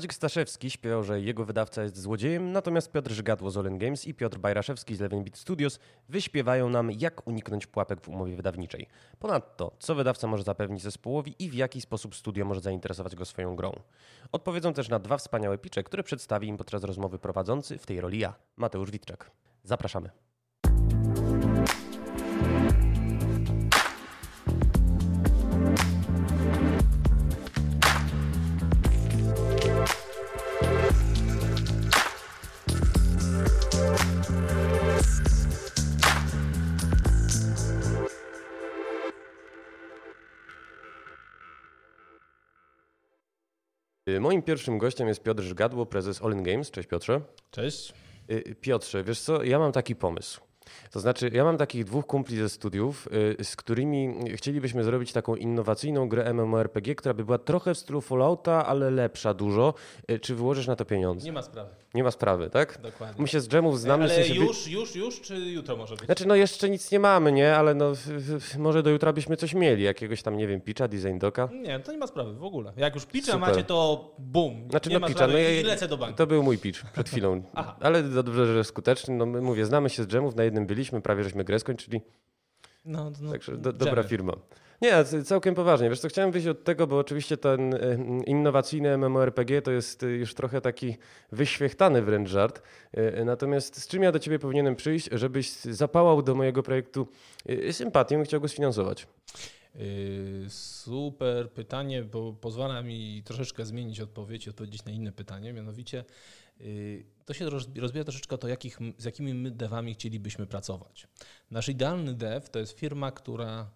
Tadzik Staszewski śpiewał, że jego wydawca jest złodziejem, natomiast Piotr Żygadło z Olin Games i Piotr Bajraszewski z Eleven Beat Studios wyśpiewają nam, jak uniknąć pułapek w umowie wydawniczej. Ponadto, co wydawca może zapewnić zespołowi i w jaki sposób studio może zainteresować go swoją grą. Odpowiedzą też na dwa wspaniałe picze, które przedstawi im podczas rozmowy prowadzący, w tej roli ja, Mateusz Witczak. Zapraszamy. Moim pierwszym gościem jest Piotr Żgadło, prezes All In Games. Cześć Piotrze. Cześć. Y, Piotrze, wiesz co, ja mam taki pomysł. To znaczy, ja mam takich dwóch kumpli ze studiów, y, z którymi chcielibyśmy zrobić taką innowacyjną grę MMORPG, która by była trochę w stylu Fallouta, ale lepsza dużo. Y, czy wyłożysz na to pieniądze? Nie ma sprawy. Nie ma sprawy, tak? Dokładnie. My się z dżemów znamy. Ale w sensie już, już, już, czy jutro może być? Znaczy, no jeszcze nic nie mamy, nie? Ale no, może do jutra byśmy coś mieli. Jakiegoś tam, nie wiem, pitcha, design doka. Nie, to nie ma sprawy w ogóle. Jak już pitcha Super. macie, to bum. Znaczy, nie no ma pitcha, no ja- do banku. To był mój pitch przed chwilą. Ale dobrze, że skuteczny. No my- mówię, znamy się z dżemów, na jednym byliśmy, prawie żeśmy grę skończyli. No, no, Także do, dobra firma. Nie, całkiem poważnie. Wiesz co, chciałem wyjść od tego, bo oczywiście ten e, innowacyjny MMORPG to jest e, już trochę taki wyświechtany wręcz żart. E, Natomiast z czym ja do ciebie powinienem przyjść, żebyś zapałał do mojego projektu sympatią i chciał go sfinansować? Super pytanie, bo pozwala mi troszeczkę zmienić odpowiedź i odpowiedzieć na inne pytanie. Mianowicie to się roz- rozbija troszeczkę to, jakich, z jakimi my devami chcielibyśmy pracować. Nasz idealny dev to jest firma, która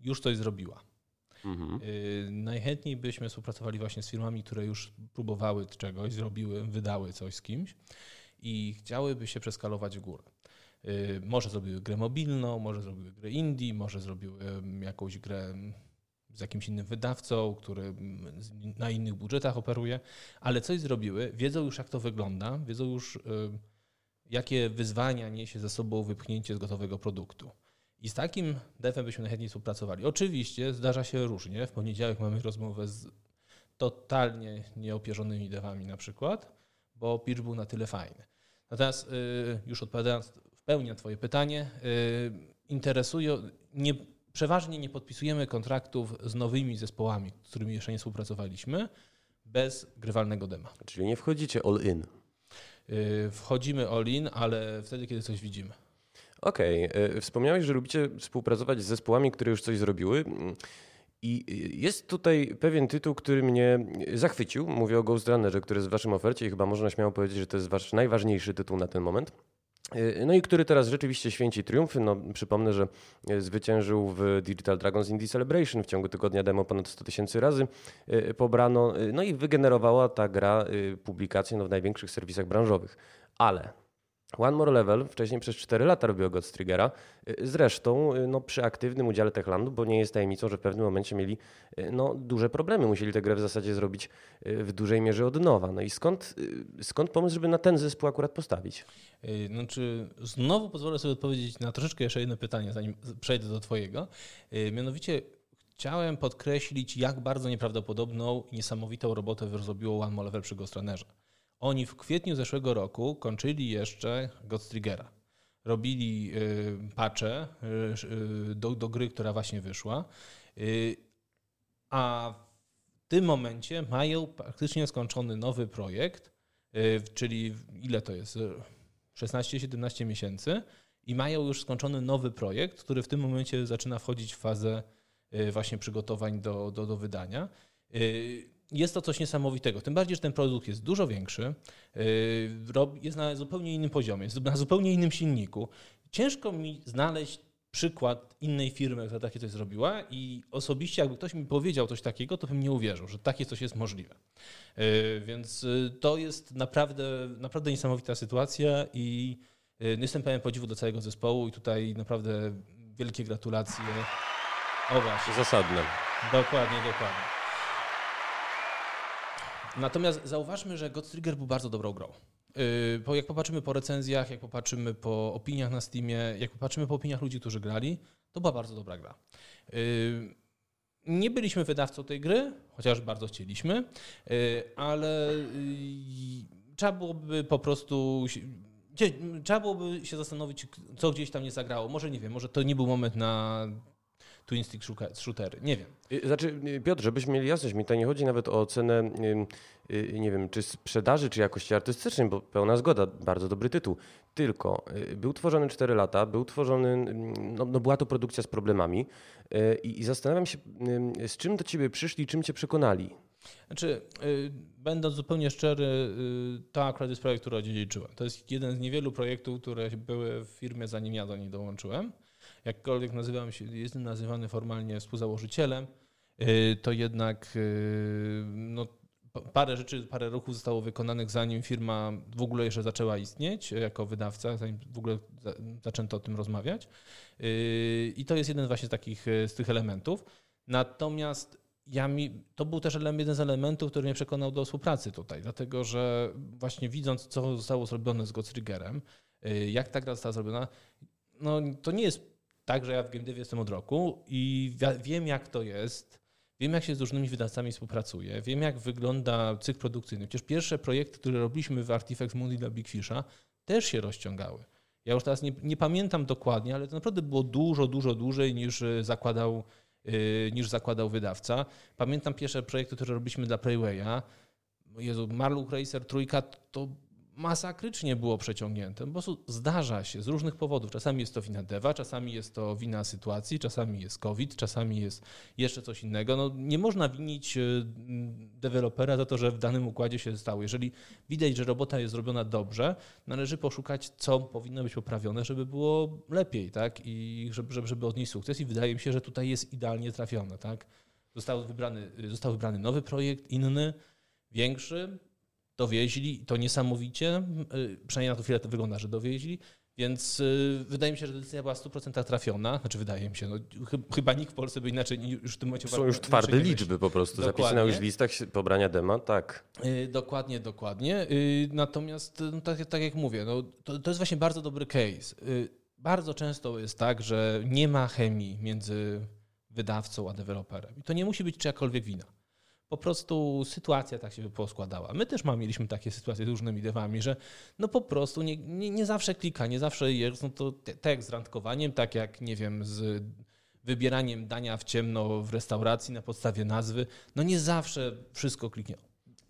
już coś zrobiła. Yy, Najchętniej byśmy współpracowali właśnie z firmami, które już próbowały czegoś, zrobiły, wydały coś z kimś i chciałyby się przeskalować w górę. Yy, Może zrobiły grę mobilną, może zrobiły grę indie, może zrobiły em, jakąś grę em, z jakimś innym wydawcą, który na innych budżetach operuje, ale coś zrobiły, wiedzą już jak to wygląda, wiedzą już em, jakie wyzwania niesie ze sobą wypchnięcie z gotowego produktu. I z takim devem byśmy najchętniej współpracowali. Oczywiście zdarza się różnie. W poniedziałek mamy rozmowę z totalnie nieopierzonymi devami na przykład, bo pitch był na tyle fajny. Natomiast y, już odpowiadając w pełni na Twoje pytanie, y, interesują, nie, przeważnie nie podpisujemy kontraktów z nowymi zespołami, z którymi jeszcze nie współpracowaliśmy, bez grywalnego dema. Czyli nie wchodzicie all in. Y, Wchodzimy all-in, ale wtedy, kiedy coś widzimy. Okej, e, wspomniałeś, że lubicie współpracować z zespołami, które już coś zrobiły. I e, jest tutaj pewien tytuł, który mnie zachwycił. Mówię o Ghost Runnerze, który jest w waszym ofercie i chyba można śmiało powiedzieć, że to jest wasz najważniejszy tytuł na ten moment. E, No i który teraz rzeczywiście święci triumfy. No, przypomnę, że e, zwyciężył w Digital Dragons Indie Celebration. W ciągu tygodnia demo ponad 100 tysięcy razy e, pobrano. No i wygenerowała ta gra publikacje no, w największych serwisach branżowych. Ale One More Level wcześniej przez 4 lata robiło God Triggera. Zresztą y, no, przy aktywnym udziale Techlandu, bo nie jest tajemnicą, że w pewnym momencie mieli y, no, duże problemy. Musieli tę grę w zasadzie zrobić y, w dużej mierze od nowa. No i skąd, y, skąd pomysł, żeby na ten zespół akurat postawić? Znaczy, znowu pozwolę sobie odpowiedzieć na troszeczkę jeszcze jedno pytanie, zanim przejdę do Twojego. Mianowicie chciałem podkreślić, jak bardzo nieprawdopodobną niesamowitą robotę zrobiło One More Level przy Ghost Runnerze. Oni w kwietniu zeszłego roku kończyli jeszcze Ghost Triggera. Robili yy, patche yy, yy, do, do gry, która właśnie wyszła. Yy, a w tym momencie mają praktycznie skończony nowy projekt, czyli ile to jest? Yy, 16-17 miesięcy i mają już skończony nowy projekt, który w tym momencie zaczyna wchodzić w fazę y, właśnie przygotowań do, do, do wydania. Jest to coś niesamowitego, tym bardziej, że ten produkt jest dużo większy, y, rob- jest na zupełnie innym poziomie, jest na zupełnie innym silniku. Ciężko mi znaleźć przykład innej firmy, która takie coś zrobiła i osobiście jakby ktoś mi powiedział coś takiego, to bym nie uwierzył, że takie coś jest możliwe. Y, Więc y, to jest naprawdę, naprawdę niesamowita sytuacja i y, jestem pełen podziwu do całego zespołu i tutaj naprawdę wielkie gratulacje. O właśnie, Zasadne. dokładnie, dokładnie. Natomiast zauważmy, że God Trigger był bardzo dobrą grą. Bo jak popatrzymy po recenzjach, jak popatrzymy po opiniach na Steamie, jak popatrzymy po opiniach ludzi, którzy grali, to była bardzo dobra gra. Yy, nie byliśmy wydawcą tej gry, chociaż bardzo chcieliśmy, ale trzeba byłoby po prostu trzeba byłoby się zastanowić, co gdzieś tam nie zagrało. Może nie wiem, może to nie był moment na twin stick shootery. Nie wiem. Y, znaczy, y, Piotr, żebyśmy mieli jasność, mi to nie chodzi nawet o ocenę, y, nie wiem, czy sprzedaży, czy jakości artystycznej, bo pełna zgoda, bardzo dobry tytuł. Tylko był tworzony 4 lata, był tworzony, no, no była to produkcja z problemami i, i zastanawiam się, z czym do ciebie przyszli, czym cię przekonali. Znaczy, będąc zupełnie szczery, to akurat jest projekt, który odziedziczyłem. To jest jeden z niewielu projektów, które były w firmie, zanim ja do niej dołączyłem jakkolwiek nazywam się, jestem nazywany formalnie współzałożycielem, y, to jednak y, no, parę rzeczy, parę ruchów zostało wykonanych, zanim firma w ogóle jeszcze zaczęła istnieć jako wydawca, zanim w ogóle zaczęto o tym rozmawiać. Y, I to jest jeden właśnie z takich z tych elementów. Natomiast ja mi, to był też jeden z elementów, który mnie przekonał do współpracy tutaj, dlatego że właśnie widząc, co zostało zrobione z Gottriggerem, jak ta gra została zrobiona, no to nie jest tak, że ja w GameDev jestem od roku i wiem, jak to jest. Wiem, jak się z różnymi wydawcami współpracuje. Wiem, jak wygląda cykl produkcyjny. Przecież pierwsze projekty, które robiliśmy w Artifex Mundi dla Big Fisha, też się rozciągały. Ja już teraz nie, nie, pamiętam dokładnie, ale to naprawdę było dużo, dużo dłużej niż e, zakładał, yy, niż zakładał wydawca. Pamiętam pierwsze projekty, które robiliśmy dla Playwaya. Jezu, Marluk Racer trójka to masakrycznie było przeciągnięte. Po prostu zdarza się z różnych powodów. Czasami jest to wina dewa, czasami jest to wina sytuacji, czasami jest COVID, czasami jest jeszcze coś innego. No, nie można winić e, dewelopera za to, że w danym układzie się stało. Jeżeli widać, że robota jest zrobiona dobrze, należy poszukać, co powinno być poprawione, żeby było lepiej, tak? I żeby, żeby, żeby odnieść sukces. I wydaje mi się, że tutaj jest idealnie trafione, tak? Został wybrany, został wybrany nowy projekt, inny, większy, dowieźli, to niesamowicie, y, przynajmniej na to chwilę to wygląda, że dowieźli, więc y, wydaje mi się, że decyzja była 100% trafiona. Znaczy wydaje mi się, no, chyba nikt w Polsce by inaczej już w tym momencie... Są już twarde liczby po prostu, zapisane już w listach pobrania dema, tak. Y, dokładnie, dokładnie. Natomiast no, tak, tak, jak mówię, no, to, to jest właśnie bardzo dobry case. Bardzo często jest tak, że nie ma chemii między wydawcą a deweloperem. I to nie musi być czyjakolwiek wina po prostu sytuacja tak się poskładała. My też mieliśmy takie sytuacje z różnymi devami, że no po prostu nie, nie, nie zawsze klika, nie zawsze jest, no to tak z randkowaniem, tak jak nie wiem, z wybieraniem dania w ciemno w restauracji na podstawie nazwy, no nie zawsze wszystko kliknie.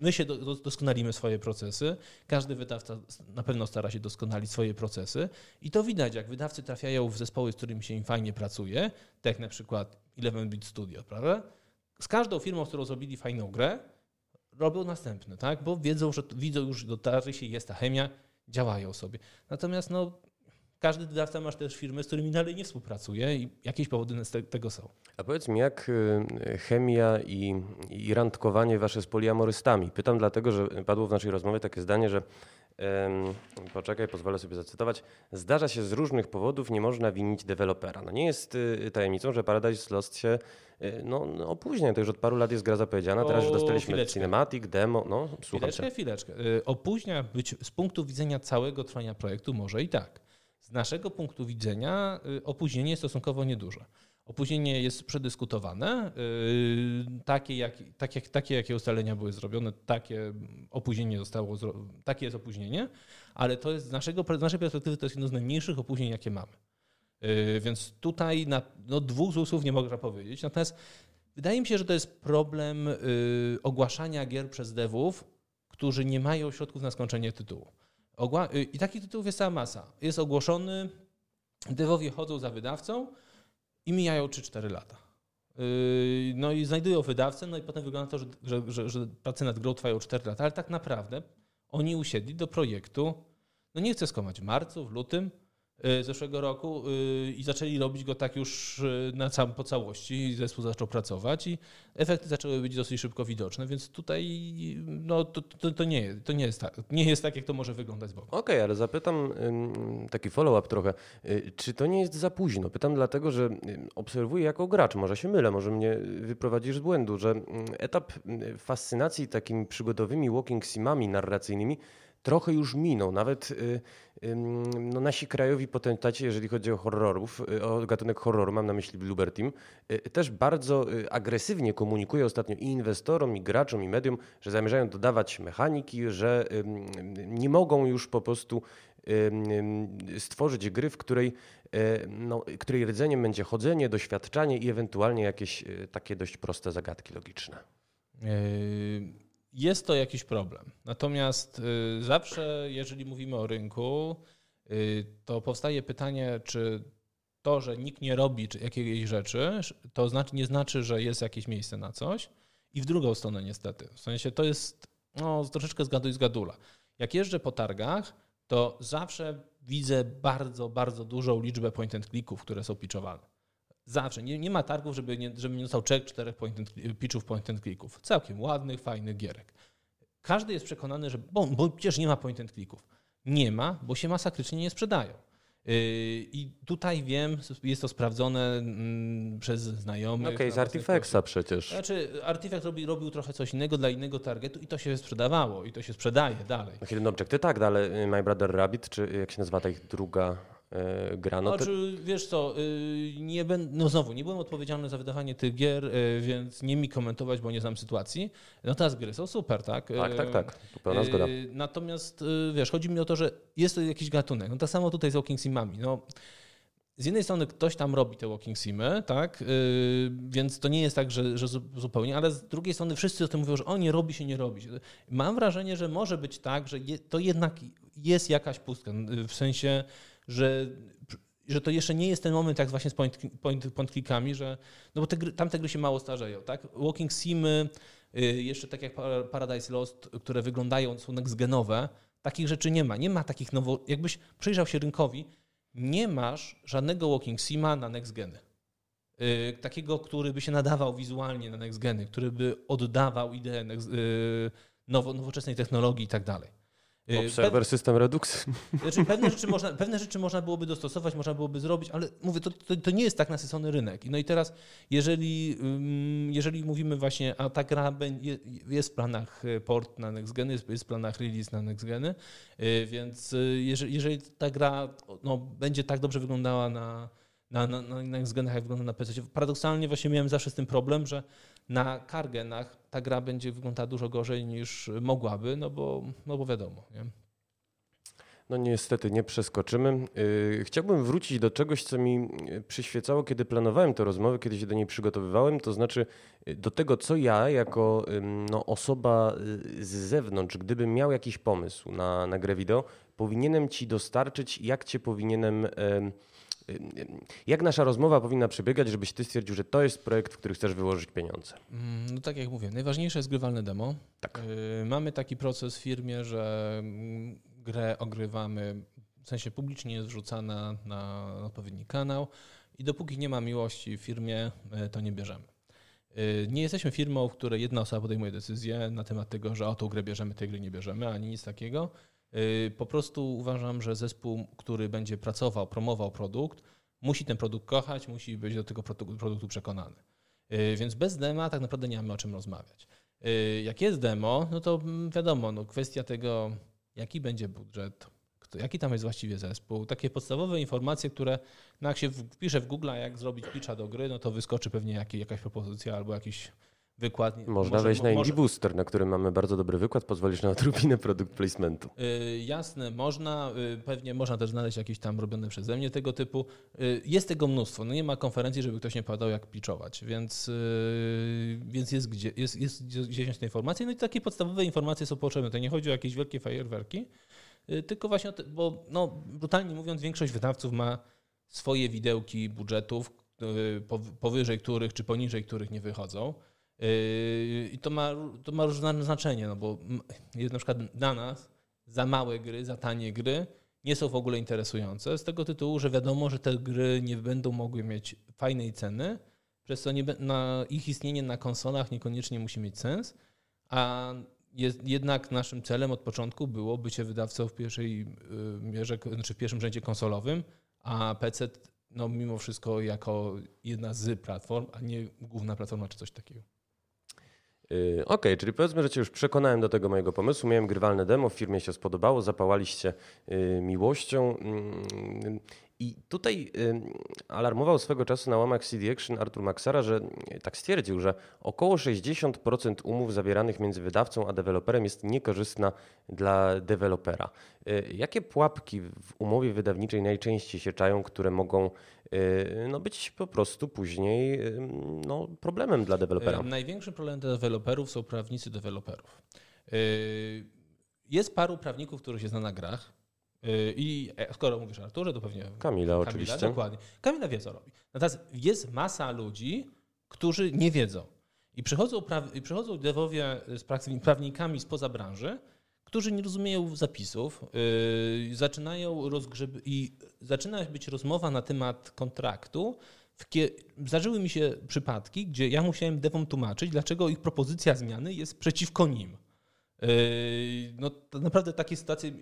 My się doskonalimy swoje procesy, każdy wydawca na pewno stara się doskonalić swoje procesy i to widać, jak wydawcy trafiają w zespoły, z którymi się im fajnie pracuje, tak jak na przykład 11-bit Studio, prawda? Z każdą firmą, z którą zrobili fajną grę, robią następne, tak? Bo wiedzą, że widzą już, dotarli się, jest ta chemia, działają sobie. Natomiast no, każdy wydawca masz też firmy, z którymi dalej nie współpracuje i jakieś powody z tego są. A powiedz mi, jak y, chemia i, i randkowanie wasze z poliamorystami? Pytam dlatego, że padło w naszej rozmowie takie zdanie, że poczekaj, pozwolę sobie zacytować. Zdarza się z różnych powodów, nie można winić dewelopera. No nie jest y, tajemnicą, że Paradise Lost się y, no, no, opóźnia. To już od paru lat jest gra zapowiedziana. Teraz już dostaliśmy chwileczkę. cinematic, demo. No, słucham chwileczkę, chwileczkę. Y, opóźnia być z punktu widzenia całego trwania projektu może i tak. Z naszego punktu widzenia opóźnienie jest stosunkowo nieduże. Opóźnienie jest przedyskutowane. Yy, takie, jak, tak jak, takie, jakie ustalenia były zrobione, takie opóźnienie zostało, takie jest opóźnienie, ale to jest z, naszego, z naszej perspektywy to jest jedno z najmniejszych opóźnień, jakie mamy. Yy, więc tutaj na, no, dwóch słów nie mogę powiedzieć. Natomiast wydaje mi się, że to jest problem yy, ogłaszania gier przez devów, którzy nie mają środków na skończenie tytułu. I takich tytułów jest cała masa. Jest ogłoszony, devowie chodzą za wydawcą, i mijają 3-4 lata. Yy, no i znajdują wydawcę, no i potem wygląda to, że, że, że, że prace nad grą trwają 4 lata, ale tak naprawdę oni usiedli do projektu, no nie chcę skomać, w marcu, w lutym, zeszłego roku y, i zaczęli robić go tak już y, na całym, po całości zespół zaczął pracować i efekty zaczęły być dosyć szybko widoczne, więc tutaj no, to, to, to, nie, to nie, jest tak, nie jest tak, jak to może wyglądać z boku. Okej, okay, ale zapytam taki follow-up trochę. Czy to nie jest za późno? Pytam dlatego, że obserwuję jako gracz, może się mylę, może mnie wyprowadzisz z błędu, że etap fascynacji takimi przygodowymi walking simami narracyjnymi trochę już minął. Nawet no, nasi krajowi potentaci, jeżeli chodzi o horrorów, o gatunek horroru, mam na myśli Bluebird Team, też bardzo agresywnie komunikuje ostatnio i inwestorom, i graczom, i mediom, że zamierzają dodawać mechaniki, że nie mogą już po prostu stworzyć gry, w której, no, której rdzeniem będzie chodzenie, doświadczanie i ewentualnie jakieś takie dość proste zagadki logiczne. E, jest to jakiś problem. Natomiast zawsze, jeżeli mówimy o rynku, to powstaje pytanie, czy to, że nikt nie robi jakiejś rzeczy, to znaczy, nie znaczy, że jest jakieś miejsce na coś. I w drugą stronę niestety. W sensie to jest no, troszeczkę zgaduj zgadula. Jak jeżdżę po targach, to zawsze widzę bardzo, bardzo dużą liczbę point and clicków, które są pitchowane. Zawsze. Nie, nie ma targów, żeby nie, żeby nie dostał 3-4 point and, pitchów point and clicków. Całkiem ładnych, fajnych gierek. Każdy jest przekonany, że bo, bo przecież nie ma point and clicków. Nie ma, bo się masakrycznie nie sprzedają. Yy, I tutaj wiem, jest to sprawdzone mm, przez znajomych. Okej, okay, z Artifactsa przecież. Znaczy, Artifact robi, robił trochę coś innego dla innego targetu i to się sprzedawało i to się sprzedaje dalej. No Hidden Objecty tak, no ale y, My Brother Rabbit, czy jak się nazywa ta ich druga E, grano. Znaczy, te... wiesz co, y, nie ben... no znowu, nie byłem odpowiedzialny za wydawanie tych gier, y, więc nie mi komentować, bo nie znam sytuacji. Natomiast gry są super, tak? Tak, tak, tak. Pełna zgoda. Y, natomiast wiesz, chodzi mi o to, że jest to jakiś gatunek. No tak samo tutaj z Walking Simami. No, z jednej strony ktoś tam robi te walking simy, tak? Więc to nie jest tak, że, że, zupełnie, ale z drugiej strony wszyscy o tym mówią, że o nie robi się, nie robi się. Mam wrażenie, że może być tak, że to jednak jest jakaś pustka. W sensie że, że to jeszcze nie jest ten moment, jak właśnie z point, point, point clickami, że, no bo te gry, tamte gry się mało starzeją, tak? Walking Simy, y, jeszcze tak jak Paradise Lost, które wyglądają, są next-genowe, takich rzeczy nie ma. Nie ma takich nowo... Jakbyś przyjrzał się rynkowi, nie masz żadnego Walking Sima na next-geny. Yy, takiego, który by się nadawał wizualnie na next-geny, który by oddawał ideę next, yy, nowo, nowoczesnej technologii i tak dalej. Y, Observer, system Redux. Znaczy, pewne, rzeczy można, pewne rzeczy można byłoby dostosować, można byłoby zrobić, ale mówię, to, to, to, nie jest tak nasycony rynek. No i teraz, jeżeli, jeżeli mówimy właśnie, a ta gra jest w planach y, port na NextGeny, jest w planach release na NextGeny, y, więc jeżeli, jeżeli ta gra no, będzie tak dobrze wyglądała na, na, na, na NextGenach, jak wygląda na PC, paradoksalnie właśnie miałem zawsze z tym problem, że na kargenach ta gra będzie wyglądała dużo gorzej niż mogłaby, no bo, no bo wiadomo. Nie? No niestety nie przeskoczymy. Y, chciałbym wrócić do czegoś, co mi przyświecało, kiedy planowałem tę rozmowę, kiedy się do niej przygotowywałem, to znaczy y, do tego, co ja jako no, osoba y, z zewnątrz, gdybym miał jakiś pomysł na, na grę wideo, powinienem ci dostarczyć, jak cię powinienem jak nasza rozmowa powinna przebiegać, żebyś ty stwierdził, że to jest projekt, w który chcesz wyłożyć pieniądze? Mm, no tak jak mówię, najważniejsze jest grywalne demo. Tak. Y, mamy taki proces w firmie, że mm, grę ogrywamy, w sensie publicznie jest wrzucana na odpowiedni kanał i dopóki nie ma miłości w firmie, y, to nie bierzemy. Y, nie jesteśmy firmą, w której jedna osoba podejmuje decyzję na temat tego, że o tą grę bierzemy, tej gry nie bierzemy, ani nic takiego. Y, po prostu uważam, że zespół, który będzie pracował, promował produkt, musi ten produkt kochać, musi być do tego produktu przekonany. Y, więc bez dema tak naprawdę nie mamy o czym rozmawiać. Y, jak jest demo, no to mm, wiadomo, no kwestia tego, jaki będzie budżet, jaki tam jest właściwie zespół, takie podstawowe informacje, które no jak się wpisze w Google, jak zrobić pitcha do gry, no to wyskoczy pewnie jakaś propozycja albo jakiś wykład. Można może, wejść na Indie Booster, na którym mamy bardzo dobry wykład, pozwolisz na odrobinę produkt placementu. Yy, jasne, można, yy, pewnie można też znaleźć jakieś tam robione przeze mnie tego typu. Yy, jest tego mnóstwo, no nie ma konferencji, żeby ktoś nie podał jak pitchować, więc, y, więc jest, gdzie, jest, jest gdzieś te informacje, no i takie podstawowe informacje są potrzebne. To nie chodzi o jakieś wielkie fajerwerki, y, tylko właśnie o te, bo no, brutalnie mówiąc większość wydawców ma swoje widełki budżetów, y, powyżej których czy poniżej których nie wychodzą. Yy, I to ma, to ma różne znaczenie, no bo na przykład dla nas za małe gry, za tanie gry nie są w ogóle interesujące z tego tytułu, że wiadomo, że te gry nie będą mogły mieć fajnej ceny, przez co nie, na ich istnienie na konsolach niekoniecznie musi mieć sens, a jest, jednak naszym celem od początku było bycie wydawcą w pierwszej yy, mierze, znaczy w pierwszym rzędzie konsolowym, a PC no mimo wszystko jako jedna z platform, a nie główna platforma czy coś takiego. Okej, okay, czyli powiedzmy, że Cię już przekonałem do tego mojego pomysłu. Miałem grywalne demo, w firmie się spodobało, zapałaliście miłością. I tutaj alarmował swego czasu na łamach CD Action Artur Maxara, że tak stwierdził, że około 60% umów zawieranych między wydawcą a deweloperem jest niekorzystna dla dewelopera. Jakie pułapki w umowie wydawniczej najczęściej się czają, które mogą Y, no być po prostu później no, problemem dla dewelopera. Największym problemem dla deweloperów są prawnicy deweloperów. Jest paru prawników, których się zna na grach. I e, skoro mówisz Arturze, to pewnie. Kamila, Kamila oczywiście. Dokładnie. Kamila wie, co robi. Natomiast jest masa ludzi, którzy nie wiedzą. I przychodzą, pra- przychodzą dewowie z prawnikami spoza branży, którzy nie rozumieją zapisów, yy, zaczynają i zaczyna być rozmowa na temat kontraktu. Zdarzyły mi się przypadki, gdzie ja musiałem dewom tłumaczyć, dlaczego ich propozycja zmiany jest przeciwko nim. Yy, no, naprawdę takie sytuacje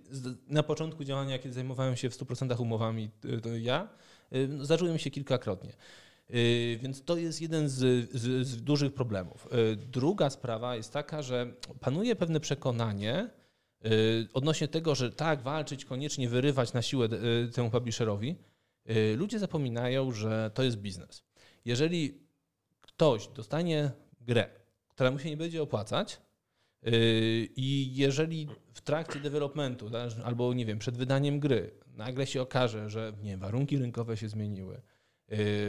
na początku działania, kiedy zajmowałem się w 100% umowami, to ja, yy, no, zdarzyły mi się kilkakrotnie. Yy, więc to jest jeden z, z, z dużych problemów. Druga sprawa jest taka, że panuje pewne przekonanie, odnośnie tego, że tak, walczyć, koniecznie wyrywać na siłę temu publisherowi, ludzie zapominają, że to jest biznes. Jeżeli ktoś dostanie grę, która mu się nie będzie opłacać, i jeżeli w trakcie developmentu, albo nie wiem, przed wydaniem gry, nagle się okaże, że nie, warunki rynkowe się zmieniły,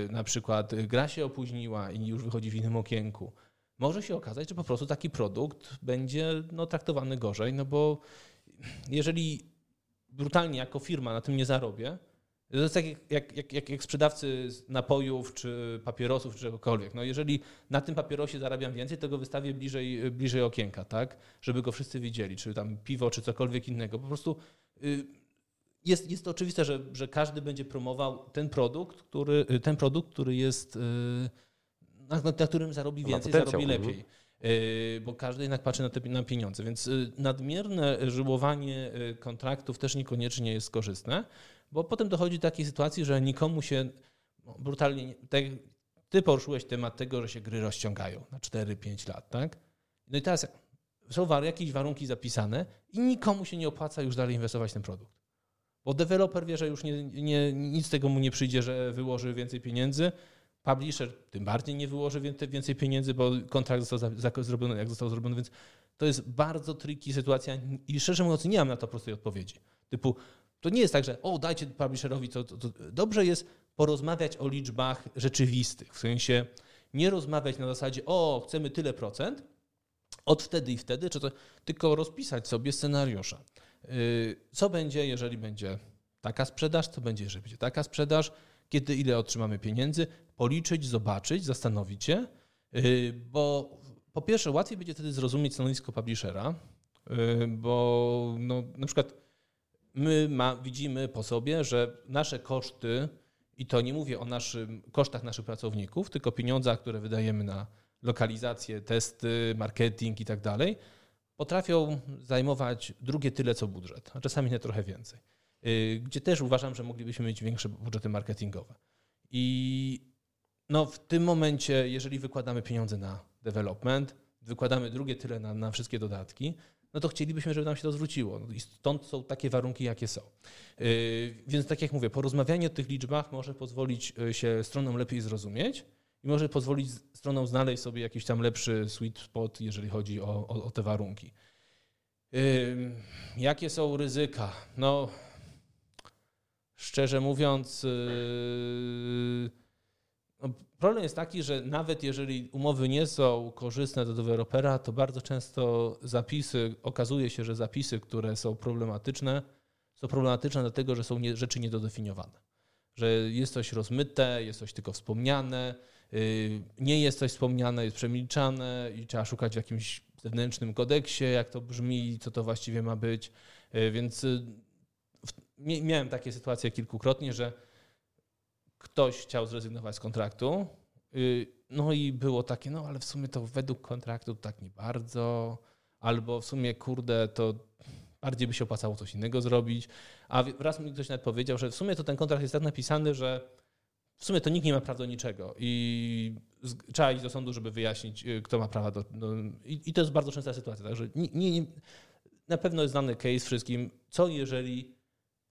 na przykład gra się opóźniła i już wychodzi w innym okienku, może się okazać, że po prostu taki produkt będzie no, traktowany gorzej, no bo jeżeli brutalnie jako firma na tym nie zarobię, to jest tak jak, jak, jak, jak sprzedawcy napojów, czy papierosów, czy czegokolwiek. No jeżeli na tym papierosie zarabiam więcej, to go wystawię bliżej, bliżej okienka, tak? Żeby go wszyscy widzieli, czy tam piwo, czy cokolwiek innego. Po prostu y, jest, jest to oczywiste, że, że każdy będzie promował ten produkt, który, ten produkt, który jest y, na, na którym zarobi więcej, zarobi mhm. lepiej. Y, bo każdy jednak patrzy na, te, na pieniądze, więc y, nadmierne żyłowanie y, kontraktów też niekoniecznie jest korzystne, bo potem dochodzi do takiej sytuacji, że nikomu się no, brutalnie. Tak, ty poruszyłeś temat tego, że się gry rozciągają na 4-5 lat, tak? No i teraz są jakieś warunki zapisane i nikomu się nie opłaca już dalej inwestować w ten produkt. Bo deweloper wie, że już nie, nie, nic z tego mu nie przyjdzie, że wyłoży więcej pieniędzy, Publisher tym bardziej nie wyłoży więcej pieniędzy, bo kontrakt został zrobiony, jak został zrobiony, więc to jest bardzo tricky sytuacja i szczerze mówiąc nie mam na to prostej odpowiedzi. Typu, to nie jest tak, że o, dajcie publisherowi, to, to, to. Dobrze jest porozmawiać o liczbach rzeczywistych, w sensie nie rozmawiać na zasadzie, o, chcemy tyle procent, od wtedy i wtedy, czy to, tylko rozpisać sobie scenariusza. Y, co będzie, jeżeli będzie taka sprzedaż, co będzie, jeżeli będzie taka sprzedaż, kiedy ile otrzymamy pieniędzy, policzyć, zobaczyć, zastanowić się, y, bo po pierwsze łatwiej będzie wtedy zrozumieć stanowisko publishera, y, bo no, na przykład my ma, widzimy po sobie, że nasze koszty, i to nie mówię o naszym, kosztach naszych pracowników, tylko pieniądzach, które wydajemy na lokalizację, testy, marketing i tak dalej, potrafią zajmować drugie tyle co budżet, a czasami nie trochę więcej. Y, gdzie też uważam, że moglibyśmy mieć większe budżety marketingowe. I no, w tym momencie, jeżeli wykładamy pieniądze na development, wykładamy drugie tyle na, na wszystkie dodatki, no to chcielibyśmy, żeby nam się to zwróciło. No I stąd są takie warunki, jakie są. Yy, więc tak jak mówię, porozmawianie o tych liczbach może pozwolić y, się stronom lepiej zrozumieć i może pozwolić stronom znaleźć sobie jakiś tam lepszy sweet spot, jeżeli chodzi o, o, o te warunki. Yy, jakie są ryzyka? No, szczerze mówiąc, yy, no, problem jest taki, że nawet jeżeli umowy nie są korzystne dla dewelopera, to bardzo często zapisy, okazuje się, że zapisy, które są problematyczne, są problematyczne dlatego, że są nie, rzeczy niedodefiniowane. Że jest coś rozmyte, jest coś tylko wspomniane, yy, nie jest coś wspomniane, jest przemilczane i trzeba szukać w jakimś zewnętrznym kodeksie, jak to brzmi, co to właściwie ma być. Yy, więc miałem takie sytuacje kilkukrotnie, że ktoś chciał zrezygnować z kontraktu, y, no i było takie, no ale w sumie to według kontraktu tak nie bardzo, albo w sumie kurde, to bardziej by się opłacało coś innego zrobić. A raz mi ktoś nawet powiedział, że w sumie to ten kontrakt jest tak napisany, że w sumie to nikt nie ma prawa do niczego i trzeba iść do sądu, żeby wyjaśnić, y, kto ma prawa do... do i, i, to jest bardzo częsta sytuacja, także nie, nie, na pewno jest znany case wszystkim, co jeżeli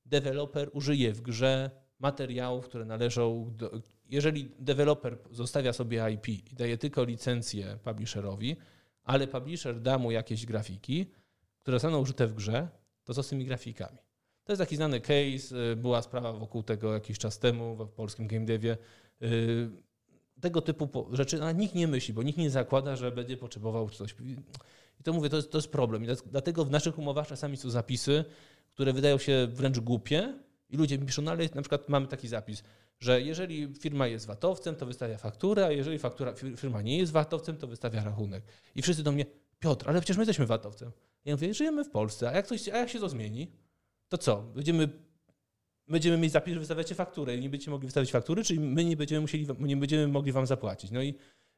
deweloper użyje w grze materiałów, które należą do, jeżeli deweloper zostawia sobie IP i daje tylko licencję publisherowi, ale publisher da mu jakieś grafiki, które zostaną użyte w grze, to co z tymi grafikami? To jest taki znany case, y, była sprawa wokół tego jakiś czas temu w polskim game devie. Y, tego typu rzeczy, a nikt nie myśli, bo nikt nie zakłada, że będzie potrzebował coś. I to mówię, to jest, to jest problem. I dlatego w naszych umowach czasami są zapisy, które wydają się wręcz głupie i ludzie mi piszą, no ale na przykład mamy taki zapis, że jeżeli firma jest VAT-owcem, to wystawia fakturę, a jeżeli faktura, firma nie jest VAT-owcem, to wystawia rachunek. I wszyscy do mnie, Piotr, ale przecież my jesteśmy VAT-owcem. Ja mówię, żyjemy w Polsce, a jak, coś, a jak się to zmieni? To co? Będziemy, będziemy mieć zapis, że wystawiacie fakturę i nie będziecie mogli wystawić faktury, czyli my nie będziemy, musieli, nie będziemy mogli wam zapłacić. No i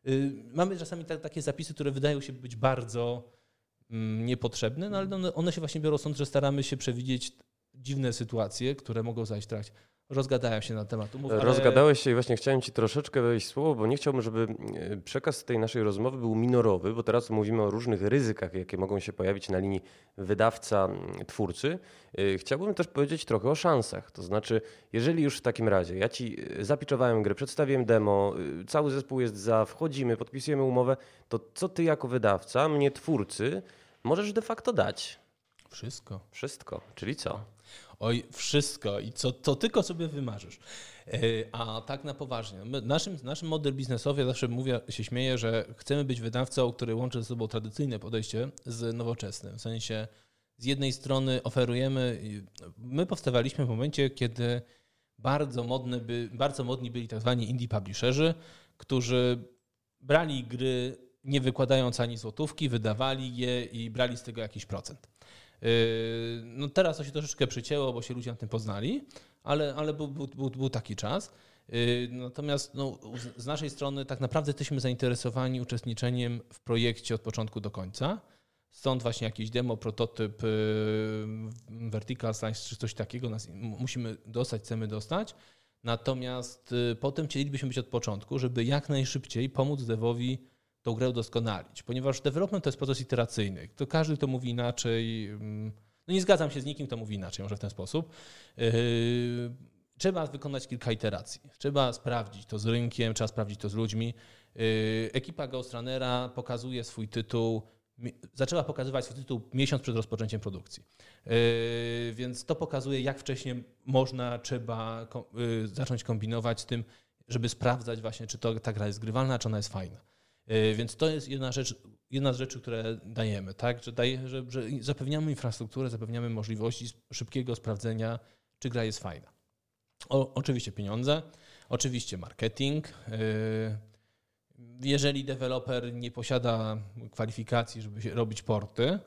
y, mamy czasami ta, takie zapisy, które wydają się być bardzo y, niepotrzebne, no ale one, one się właśnie biorą stąd, że staramy się przewidzieć dziwne sytuacje, które mogą zajść w trakcie rozgadałem się na temat umów. Ale... Rozgadałeś się i właśnie chciałem Ci troszeczkę wejść słowo, bo nie chciałbym, żeby e, przekaz tej naszej rozmowy był minorowy, bo teraz mówimy o różnych ryzykach, jakie mogą się pojawić na linii wydawca-twórcy. E, chciałbym też powiedzieć trochę o szansach. To znaczy, jeżeli już w takim razie ja Ci e, zapiczowałem grę, przedstawiłem demo, cały zespół jest za, wchodzimy, podpisujemy umowę, to co Ty jako wydawca, mnie twórcy, możesz de facto dać? Wszystko. Wszystko, czyli co? Oj, wszystko i co to tylko sobie wymarzysz. E, a tak na poważnie. My, naszym, naszym model biznesowy, ja zawsze mówię, się śmieję, że chcemy być wydawcą, który łączy ze sobą tradycyjne podejście z nowoczesnym. W sensie z jednej strony oferujemy, my powstawaliśmy w momencie, kiedy bardzo, modny by, bardzo modni byli tak zwani indie publisherzy, którzy brali gry nie wykładając ani złotówki, wydawali je i brali z tego jakiś procent. Yy, no teraz to się troszeczkę przycięło, bo się ludzie na tym poznali, ale, ale był, był, był, był taki czas. Yy, natomiast no, z naszej strony tak naprawdę jesteśmy zainteresowani uczestniczeniem w projekcie od początku do końca. Stąd właśnie jakiś demo, prototyp, yy, vertical slice czy coś takiego nas musimy dostać, chcemy dostać. Natomiast potem chcielibyśmy być od początku, żeby jak najszybciej pomóc devowi tą grę udoskonalić, ponieważ development to jest proces iteracyjny. To każdy, kto mówi inaczej, mm, no nie zgadzam się z nikim, kto mówi inaczej, może w ten sposób. Yy, trzeba wykonać kilka iteracji. Trzeba sprawdzić to z rynkiem, trzeba sprawdzić to z ludźmi. Yy, ekipa Ghostrunnera pokazuje swój tytuł, zaczęła pokazywać swój tytuł miesiąc przed rozpoczęciem produkcji. Yy, więc to pokazuje, jak wcześnie można, trzeba zacząć kombinować z tym, żeby sprawdzać właśnie, czy to, ta gra jest grywalna, czy ona jest fajna. E, więc to jest jedna rzecz, jedna z rzeczy, które dajemy, tak? że, daje, że, że zapewniamy infrastrukturę, zapewniamy możliwości szybkiego sprawdzenia, czy gra jest fajna. O, oczywiście pieniądze, oczywiście marketing. E, jeżeli deweloper nie posiada kwalifikacji, żeby robić porty,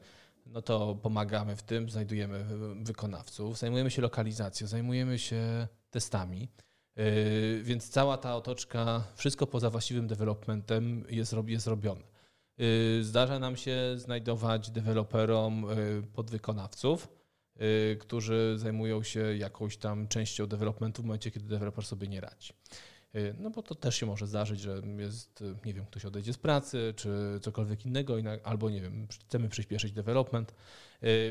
no to pomagamy w tym, znajdujemy wykonawców, zajmujemy się lokalizacją, zajmujemy się testami. Yy, więc cała ta otoczka, wszystko poza właściwym developmentem jest, jest robione. Yy, zdarza nam się znajdować deweloperom yy, podwykonawców, którzy zajmują się jakąś tam częścią developmentu w momencie, kiedy deweloper sobie nie radzi. No bo to też się może zdarzyć, że jest, nie wiem, ktoś odejdzie z pracy, czy cokolwiek innego, albo nie wiem, chcemy przyspieszyć development.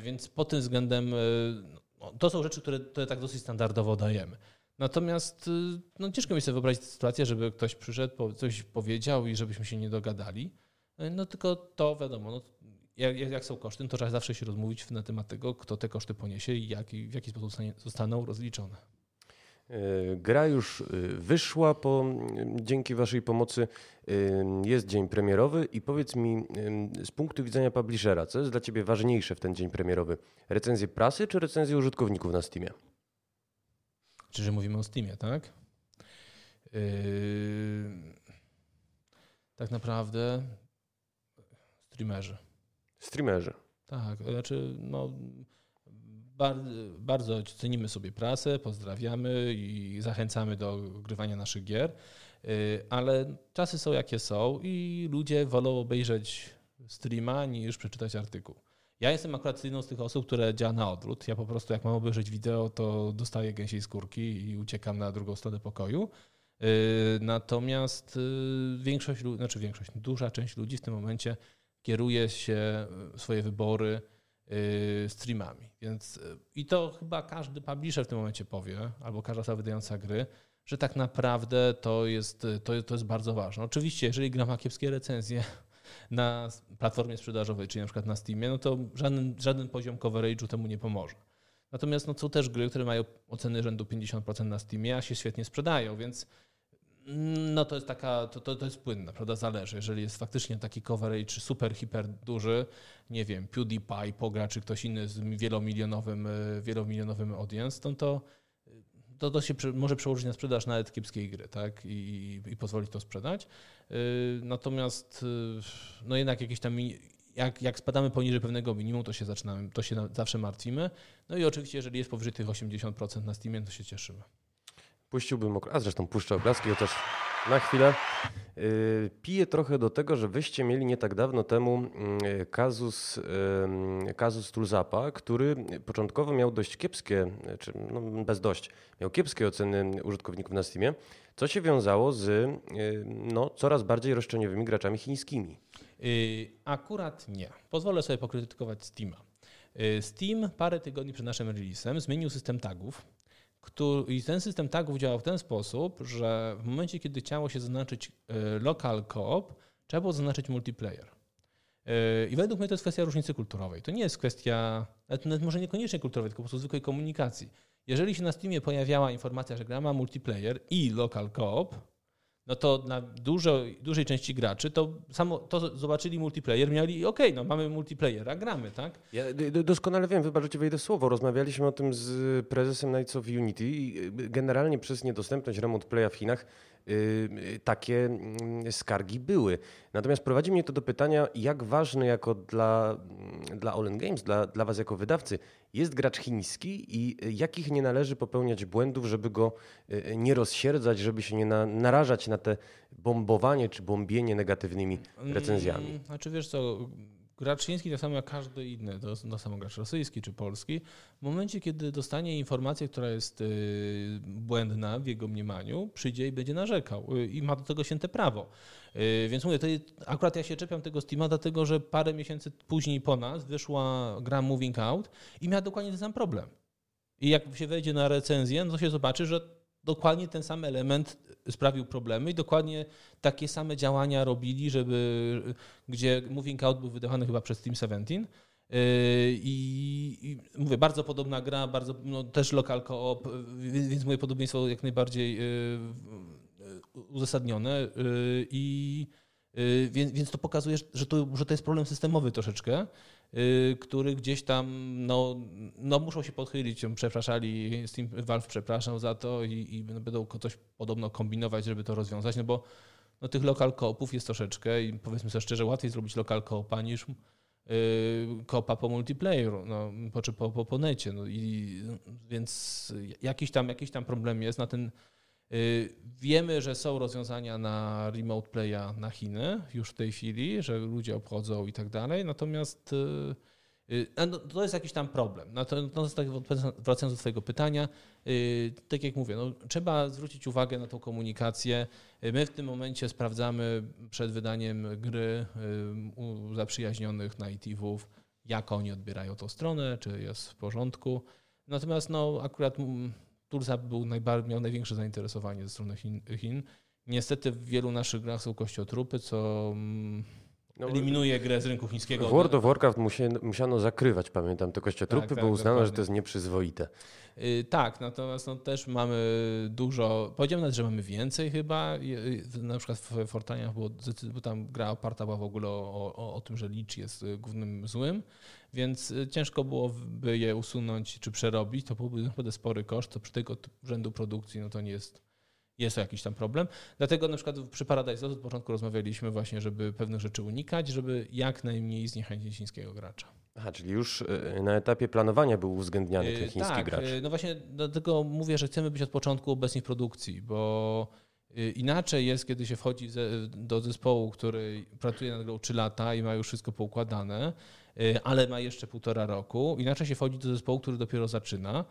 Więc pod tym względem no, to są rzeczy, które, które tak dosyć standardowo dajemy. Natomiast y, no, ciężko mi sobie wyobrazić sytuację, żeby ktoś przyszedł, coś powiedział i żebyśmy się nie dogadali. Y, no tylko to wiadomo, no, jak, jak, są koszty, no, to trzeba zawsze się rozmówić na temat tego, kto te koszty poniesie i, jak, w jaki sposób zostaną rozliczone. Y, gra już wyszła po, dzięki Waszej pomocy. Jest dzień premierowy i powiedz mi z punktu widzenia publishera, co jest dla Ciebie ważniejsze w ten dzień premierowy? Recenzje prasy czy recenzje użytkowników na Steamie? Czy że mówimy o Steamie, tak? Yy, tak naprawdę streamerzy. Streamerzy. Tak, znaczy no, bardzo, bardzo cenimy sobie prasę, pozdrawiamy i zachęcamy do grywania naszych gier, yy, ale czasy są jakie są i ludzie wolą obejrzeć streama niż przeczytać artykuł. Ja jestem akurat jedną z tych osób, które działa na odwrót. Ja po prostu jak mam obejrzeć wideo, to dostaję gęsiej skórki i uciekam na drugą stronę pokoju. Natomiast większość, znaczy większość, duża część ludzi w tym momencie kieruje się swoje wybory streamami. Więc i to chyba każdy publisher w tym momencie powie, albo każda osoba wydająca gry, że tak naprawdę to jest, to, to jest bardzo ważne. Oczywiście, jeżeli gra ma kiepskie recenzje na platformie sprzedażowej, czyli na przykład na Steamie, no to żaden, żaden poziom coverage'u temu nie pomoże. Natomiast no, są też gry, które mają oceny rzędu 50% na Steamie, a się świetnie sprzedają, więc no to jest taka, to, to, to jest płynne, prawda, zależy. Jeżeli jest faktycznie taki coverage super, hiper duży, nie wiem, PewDiePie pogra, czy ktoś inny z wielomilionowym, wielomilionowym audience, to, to to, to się może przełożyć na sprzedaż nawet kiepskiej gry, tak? I, i pozwolić to sprzedać. Y, natomiast y, no jednak jakieś tam jak, jak spadamy poniżej pewnego minimum, to się zaczynamy, to się zawsze martwimy. No i oczywiście, jeżeli jest powyżej tych 80% na Steamie, to się cieszymy. Puściłbym, a zresztą puszczę obrazki, chociaż na chwilę. Y, piję trochę do tego, że wyście mieli nie tak dawno temu mm, kazus, kazus Tulzapa, który początkowo miał dość kiepskie, czy no bez dość, miał kiepskie oceny użytkowników na Steamie, co się wiązało z y, no, coraz bardziej roszczeniowymi graczami chińskimi. Y, akurat nie. Pozwolę sobie pokrytykować Steama. Steam parę tygodni przed naszym releasem zmienił system tagów który, I ten system tagów działał w ten sposób, że w momencie, kiedy chciało się zaznaczyć e, local co-op, trzeba było zaznaczyć multiplayer. E, I według mnie to jest kwestia różnicy kulturowej. To nie jest kwestia, nawet może niekoniecznie kulturowej, tylko po prostu zwykłej komunikacji. Jeżeli się na Steamie pojawiała informacja, że gra ma multiplayer i local co-op, no to dla dużo, dużej części graczy to samo to zobaczyli multiplayer, mieli okej, okay, no mamy multiplayer, a gramy, tak? Ja doskonale wiem, wybaczcie, wejdę słowo. Rozmawialiśmy o tym z prezesem Knights of Unity i generalnie przez niedostępność Remote Playa w Chinach Y, takie mm, skargi były. Natomiast prowadzi mnie to do pytania, jak ważny jako dla, mm, dla All Games, dla, dla Was jako wydawcy, jest gracz chiński i jakich nie należy popełniać błędów, żeby go y, nie rozsierdzać, żeby się nie na, narażać na te bombowanie czy bombienie negatywnymi recenzjami. Hmm, znaczy wiesz co, gracz chiński tak samo jak każdy inny, to, to samo gracz rosyjski czy polski, w momencie, kiedy dostanie informację, która jest y, błędna w jego mniemaniu, przyjdzie i będzie narzekał y, i ma do tego święte prawo. Y, więc mówię, to akurat ja się czepiam tego Steama, dlatego że parę miesięcy później po nas wyszła gra Moving Out i miała dokładnie ten sam problem. I jak się wejdzie na recenzję, no to się zobaczy, że dokładnie ten sam element sprawił problemy i dokładnie takie same działania robili, żeby, gdzie Moving Out był wydawany chyba przez Team 17. Yy, I, I, mówię, bardzo podobna gra, bardzo, no, też lokal co-op, więc moje podobieństwo jak najbardziej yy, yy, uzasadnione. I więc, więc to pokazuje, że to, że to jest problem systemowy troszeczkę, który gdzieś tam no, no muszą się podchylić, przepraszali, Steam Valve przepraszał za to i, i będą coś podobno kombinować, żeby to rozwiązać, no bo no, tych lokal koopów jest troszeczkę i powiedzmy sobie szczerze, łatwiej zrobić lokal koopa niż yy, kopa po multiplayeru, no, po, czy po, po, po necie. No, i, więc jakiś tam, jakiś tam problem jest na ten Y, wiemy, że są rozwiązania na remote playa na Chiny już w tej chwili, że ludzie obchodzą i tak dalej, natomiast y, y, no, to jest jakiś tam problem. Natomiast tak wracając do Twojego pytania, tak jak mówię, no, trzeba zwrócić uwagę na tą komunikację. My w tym momencie sprawdzamy przed wydaniem gry u zaprzyjaźnionych native'ów, jak oni odbierają tą stronę, czy jest w porządku. Natomiast no, akurat Tulsa był najbar- miał największe zainteresowanie ze strony Chin. Niestety w wielu naszych grach są kościotrupy, co mm, no, eliminuje grę z rynku chińskiego. W World of Warcraft musiano zakrywać, pamiętam, te kościotrupy, tak, tak, bo uznano, dokładnie. że to jest nieprzyzwoite. Yy, tak, natomiast no, też mamy dużo, powiedziałem nawet, że mamy więcej chyba, na przykład w Fortaniach było, bo tam gra oparta była w ogóle o, o, o tym, że licz jest głównym złym, więc y, ciężko byłoby je usunąć czy przerobić, to byłby naprawdę spory koszt, to przy tego rzędu produkcji no to nie jest, jest to jakiś tam problem. Dlatego na przykład przy Paradise od początku rozmawialiśmy właśnie, żeby pewnych rzeczy unikać, żeby jak najmniej zniechęcić chińskiego gracza. Aha, czyli już y, na etapie planowania był uwzględniany ten chiński tak, gracz. no właśnie dlatego mówię, że chcemy być od początku obecni w produkcji, bo y, inaczej jest, kiedy się wchodzi do zespołu, który pracuje nad grą 3 lata i ma już wszystko poukładane, ale ma jeszcze półtora roku. Inaczej się wchodzi do zespołu, który dopiero zaczyna,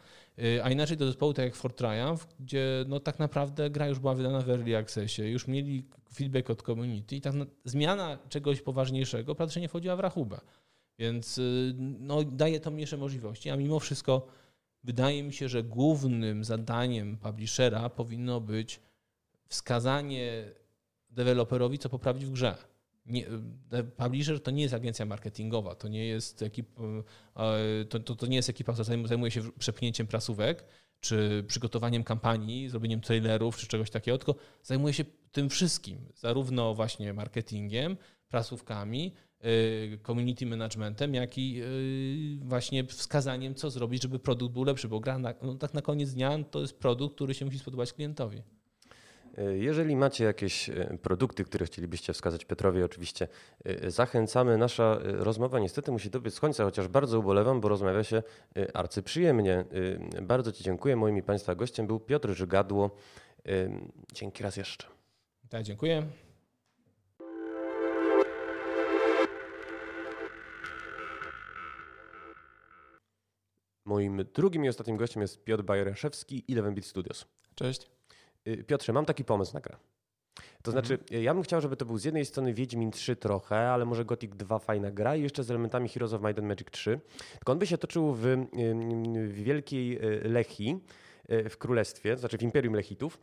a inaczej do zespołu tak jak Fort Triumph, gdzie no tak naprawdę gra już była wydana w Early Accessie, już mieli feedback od community i tak zmiana czegoś poważniejszego praktycznie nie wchodziła w rachubę. Więc no, daje to mniejsze możliwości, a mimo wszystko wydaje mi się, że głównym zadaniem publishera powinno być wskazanie deweloperowi, co poprawić w grze. Nie, publisher to nie jest agencja marketingowa, to nie jest, ekip, e, to, to, to nie jest ekipa, która zajmuje się przepchnięciem prasówek, czy przygotowaniem kampanii, zrobieniem trailerów, czy czegoś takiego, tylko zajmuje się tym wszystkim, zarówno właśnie marketingiem, prasówkami, community managementem, jak i właśnie wskazaniem, co zrobić, żeby produkt był lepszy, bo gra na, no tak na koniec dnia to jest produkt, który się musi spodobać klientowi. Jeżeli macie jakieś e, produkty, które chcielibyście wskazać Petrowi, oczywiście e, zachęcamy. Nasza e, rozmowa niestety musi dobiec końca, chociaż bardzo ubolewam, bo rozmawia się arcyprzyjemnie. Bardzo Ci dziękuję. Moim i Państwa gościem był Piotr Żygadło. Dzięki raz jeszcze. Tak, dziękuję. Moim drugim i ostatnim gościem jest Piotr Bajraszewski, Eleven Beat Studios. Cześć. Y, Piotrze, mam taki pomysł na grę. To znaczy, mhm. ja bym chciał, żeby to był z jednej strony Wiedźmin 3 trochę, ale może Gothic 2 fajna gra i jeszcze z elementami Heroes of Might and Magic 3. Tylko on by się toczył w, w wielkiej y, Lechii, y, w królestwie, znaczy w imperium Lechitów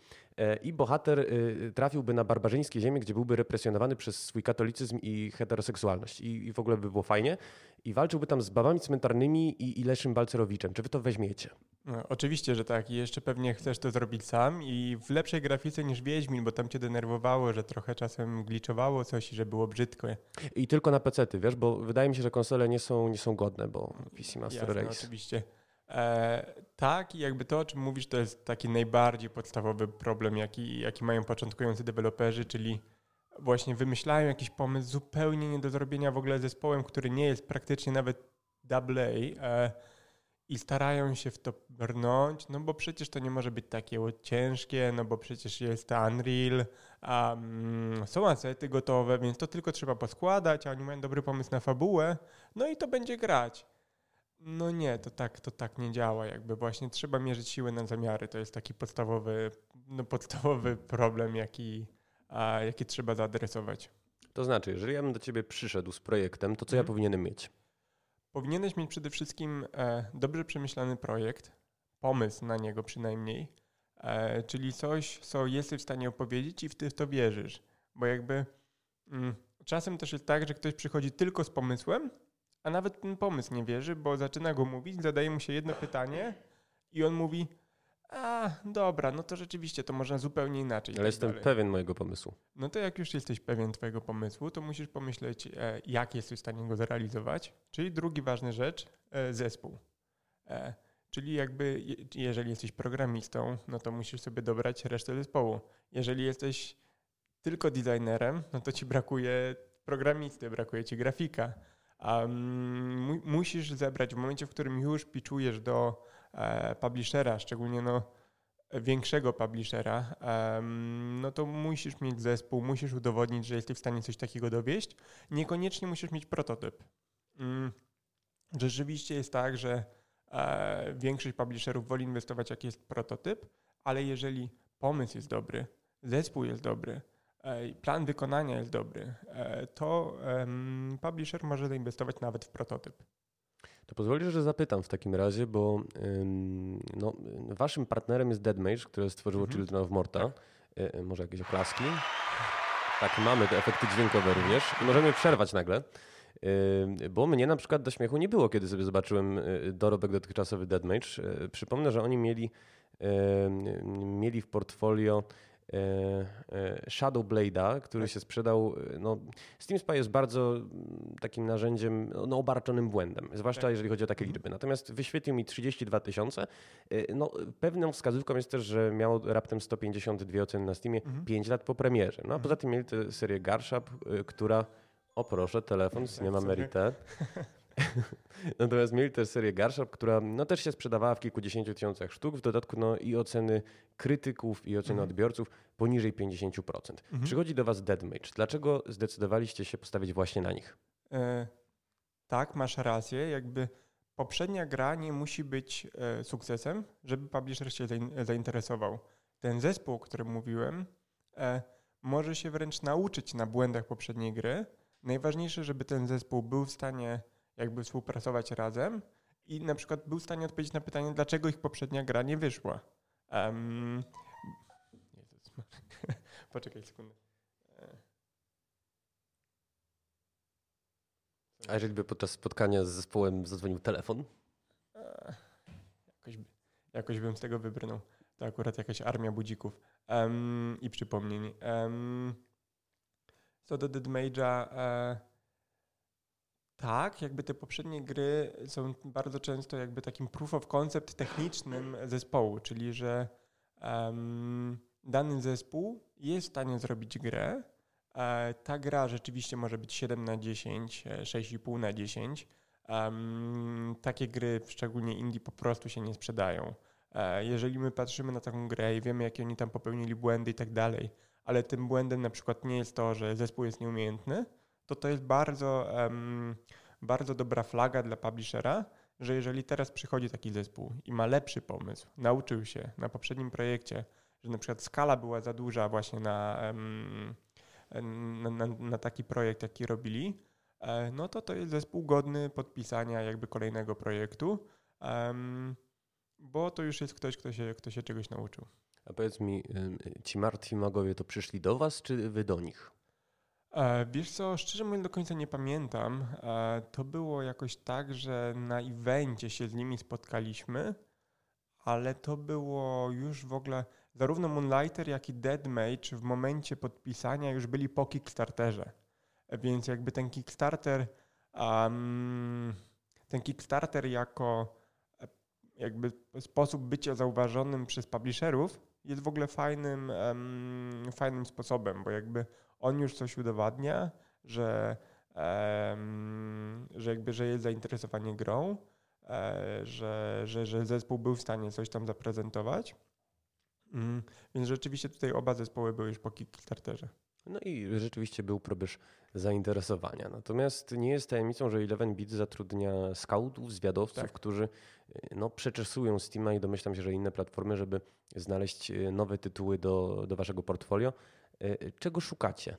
i bohater trafiłby na barbarzyńskie ziemie, gdzie byłby represjonowany przez swój katolicyzm i heteroseksualność. I, i w ogóle by było fajnie. I walczyłby tam z babami cmentarnymi i, i Leszym Balcerowiczem. Czy wy to weźmiecie? No, oczywiście, że tak. I jeszcze pewnie chcesz to zrobić sam i w lepszej grafice niż Wiedźmin, bo tam cię denerwowało, że trochę czasem gliczowało coś i że było brzydko. I tylko na PC, wiesz, bo wydaje mi się, że konsole nie są, nie są godne, bo PC Master Jasne, Race. oczywiście. E, tak, i jakby to, o czym mówisz, to jest taki najbardziej podstawowy problem, jaki, jaki mają początkujący deweloperzy, czyli właśnie wymyślają jakiś pomysł zupełnie nie do zrobienia w ogóle zespołem, który nie jest praktycznie nawet AA. E, i starają się w to brnąć, no bo przecież to nie może być takie ciężkie, no bo przecież jest Unreal, um, są asety gotowe, więc to tylko trzeba poskładać, a oni mają dobry pomysł na fabułę, no i to będzie grać. No nie, to tak, to tak nie działa. Jakby właśnie trzeba mierzyć siły na zamiary. To jest taki podstawowy, no podstawowy problem, jaki, a, jaki trzeba zaadresować. To znaczy, jeżeli ja bym do ciebie przyszedł z projektem, to co ja mhm. powinienem mieć? Powinieneś mieć przede wszystkim e, dobrze przemyślany projekt, pomysł na niego przynajmniej, e, czyli coś, co jesteś w stanie opowiedzieć i w, ty w to wierzysz. Bo jakby mm, czasem też jest tak, że ktoś przychodzi tylko z pomysłem, a nawet ten pomysł nie wierzy, bo zaczyna go mówić, zadaje mu się jedno pytanie i on mówi, a, dobra, no to rzeczywiście to można zupełnie inaczej. Ale tak jestem dalej. pewien mojego pomysłu. No to jak już jesteś pewien twojego pomysłu, to musisz pomyśleć, e, jak jesteś w stanie go zrealizować. Czyli drugi ważny rzecz, e, zespół. E, czyli jakby, jeżeli jesteś programistą, no to musisz sobie dobrać resztę zespołu. Jeżeli jesteś tylko designerem, no to ci brakuje programisty, brakuje ci grafika. Um, musisz zebrać w momencie, w którym już pitchujesz do E, publishera, szczególnie no, większego publishera, no to musisz mieć zespół, musisz udowodnić, że jesteś w stanie coś takiego dowieść. Niekoniecznie musisz mieć prototyp. Mm, rzeczywiście jest tak, że e, większość publisherów woli inwestować, jak jest prototyp, ale jeżeli pomysł jest dobry, zespół jest dobry, plan wykonania jest dobry, to publisher może zainwestować nawet w prototyp. To pozwolisz, że zapytam w takim razie, bo no, waszym partnerem jest Deadmage, które stworzyło mhm. Children of Morta. Tak. E, e, może jakieś oklaski? Tak, mamy te efekty dźwiękowe również. możemy przerwać nagle. Bo mnie na przykład do śmiechu nie było, kiedy sobie zobaczyłem e, dorobek dotychczasowy Deadmage. Przypomnę, że oni mieli, mieli w portfolio E, e, Shadow Blade'a, który tak. się sprzedał. E, no, Steam Spy jest bardzo takim narzędziem no, obarczonym błędem, zwłaszcza tak. jeżeli chodzi o takie mhm. liczby. Natomiast wyświetlił mi 32 tysiące. No, pewną wskazówką jest też, że miał raptem 152 oceny na Steamie mhm. 5 lat po premierze. No a poza mhm. tym mieli tę serię Garshap, która o proszę, telefon, nie ma Merite. Natomiast mieli też serię Garshop, która no, też się sprzedawała w kilkudziesięciu tysiącach sztuk. W dodatku no, i oceny krytyków, i oceny mhm. odbiorców poniżej 50%. Mhm. Przychodzi do Was Deadmage. Dlaczego zdecydowaliście się postawić właśnie na nich? E, tak, masz rację, jakby poprzednia gra nie musi być e, sukcesem, żeby publisher się zainteresował. Ten zespół, o którym mówiłem, e, może się wręcz nauczyć na błędach poprzedniej gry. Najważniejsze, żeby ten zespół był w stanie jakby współpracować razem i na przykład był w stanie odpowiedzieć na pytanie, dlaczego ich poprzednia gra nie wyszła. Um, Jezus, poczekaj sekundę. A jeżeli by podczas spotkania z zespołem zadzwonił telefon? Jakoś, jakoś bym z tego wybrnął. To akurat jakaś armia budzików um, i przypomnień. Um, co do Dead Mage'a, e, tak, jakby te poprzednie gry są bardzo często jakby takim proof of concept technicznym zespołu, czyli że um, dany zespół jest w stanie zrobić grę, E, ta gra rzeczywiście może być 7 na 10, 6,5 e, na 10. takie gry, szczególnie indie, po prostu się nie sprzedają. E, jeżeli my patrzymy na taką grę i wiemy, jakie oni tam popełnili błędy i tak dalej, ale tym błędem na przykład nie jest to, że zespół jest nieumiejętny, to to jest bardzo, um, bardzo dobra flaga dla publishera, że jeżeli teraz przychodzi taki zespół i ma lepszy pomysł, nauczył się na poprzednim projekcie, że na przykład skala była za duża właśnie na, um, na, na, na taki projekt, jaki robili, e, no to to jest zespół godny podpisania jakby kolejnego projektu, bo to już jest ktoś, kto się, kto się czegoś nauczył. A powiedz mi, ci martwi magowie to przyszli do was, czy wy do nich? E, wiesz co, szczerze mówiąc do końca nie pamiętam. E, to było jakoś tak, że na evencie się z nimi spotkaliśmy, ale to było już w ogóle zarówno Moonlighter, jak i Dead Mage w momencie podpisania już byli po Kickstarterze. Więc jakby ten Kickstarter, um, ten Kickstarter jako e, jakby sposób bycia zauważonym przez publisherów jest w ogóle fajnym, um, fajnym sposobem, bo jakby on już coś udowadnia, że, um, że jakby, że jest zainteresowanie grą, e, że, że, że zespół był w stanie coś tam zaprezentować. Mm, więc rzeczywiście tutaj oba zespoły były już po Kickstarterze. No i rzeczywiście był probierz zainteresowania. Natomiast nie jest tajemnicą, że Eleven Bit zatrudnia scoutów, zwiadowców, tak. którzy y, no, przeczesują Steama i domyślam się, że inne platformy, żeby znaleźć y, nowe tytuły do, do waszego portfolio. Y, czego szukacie?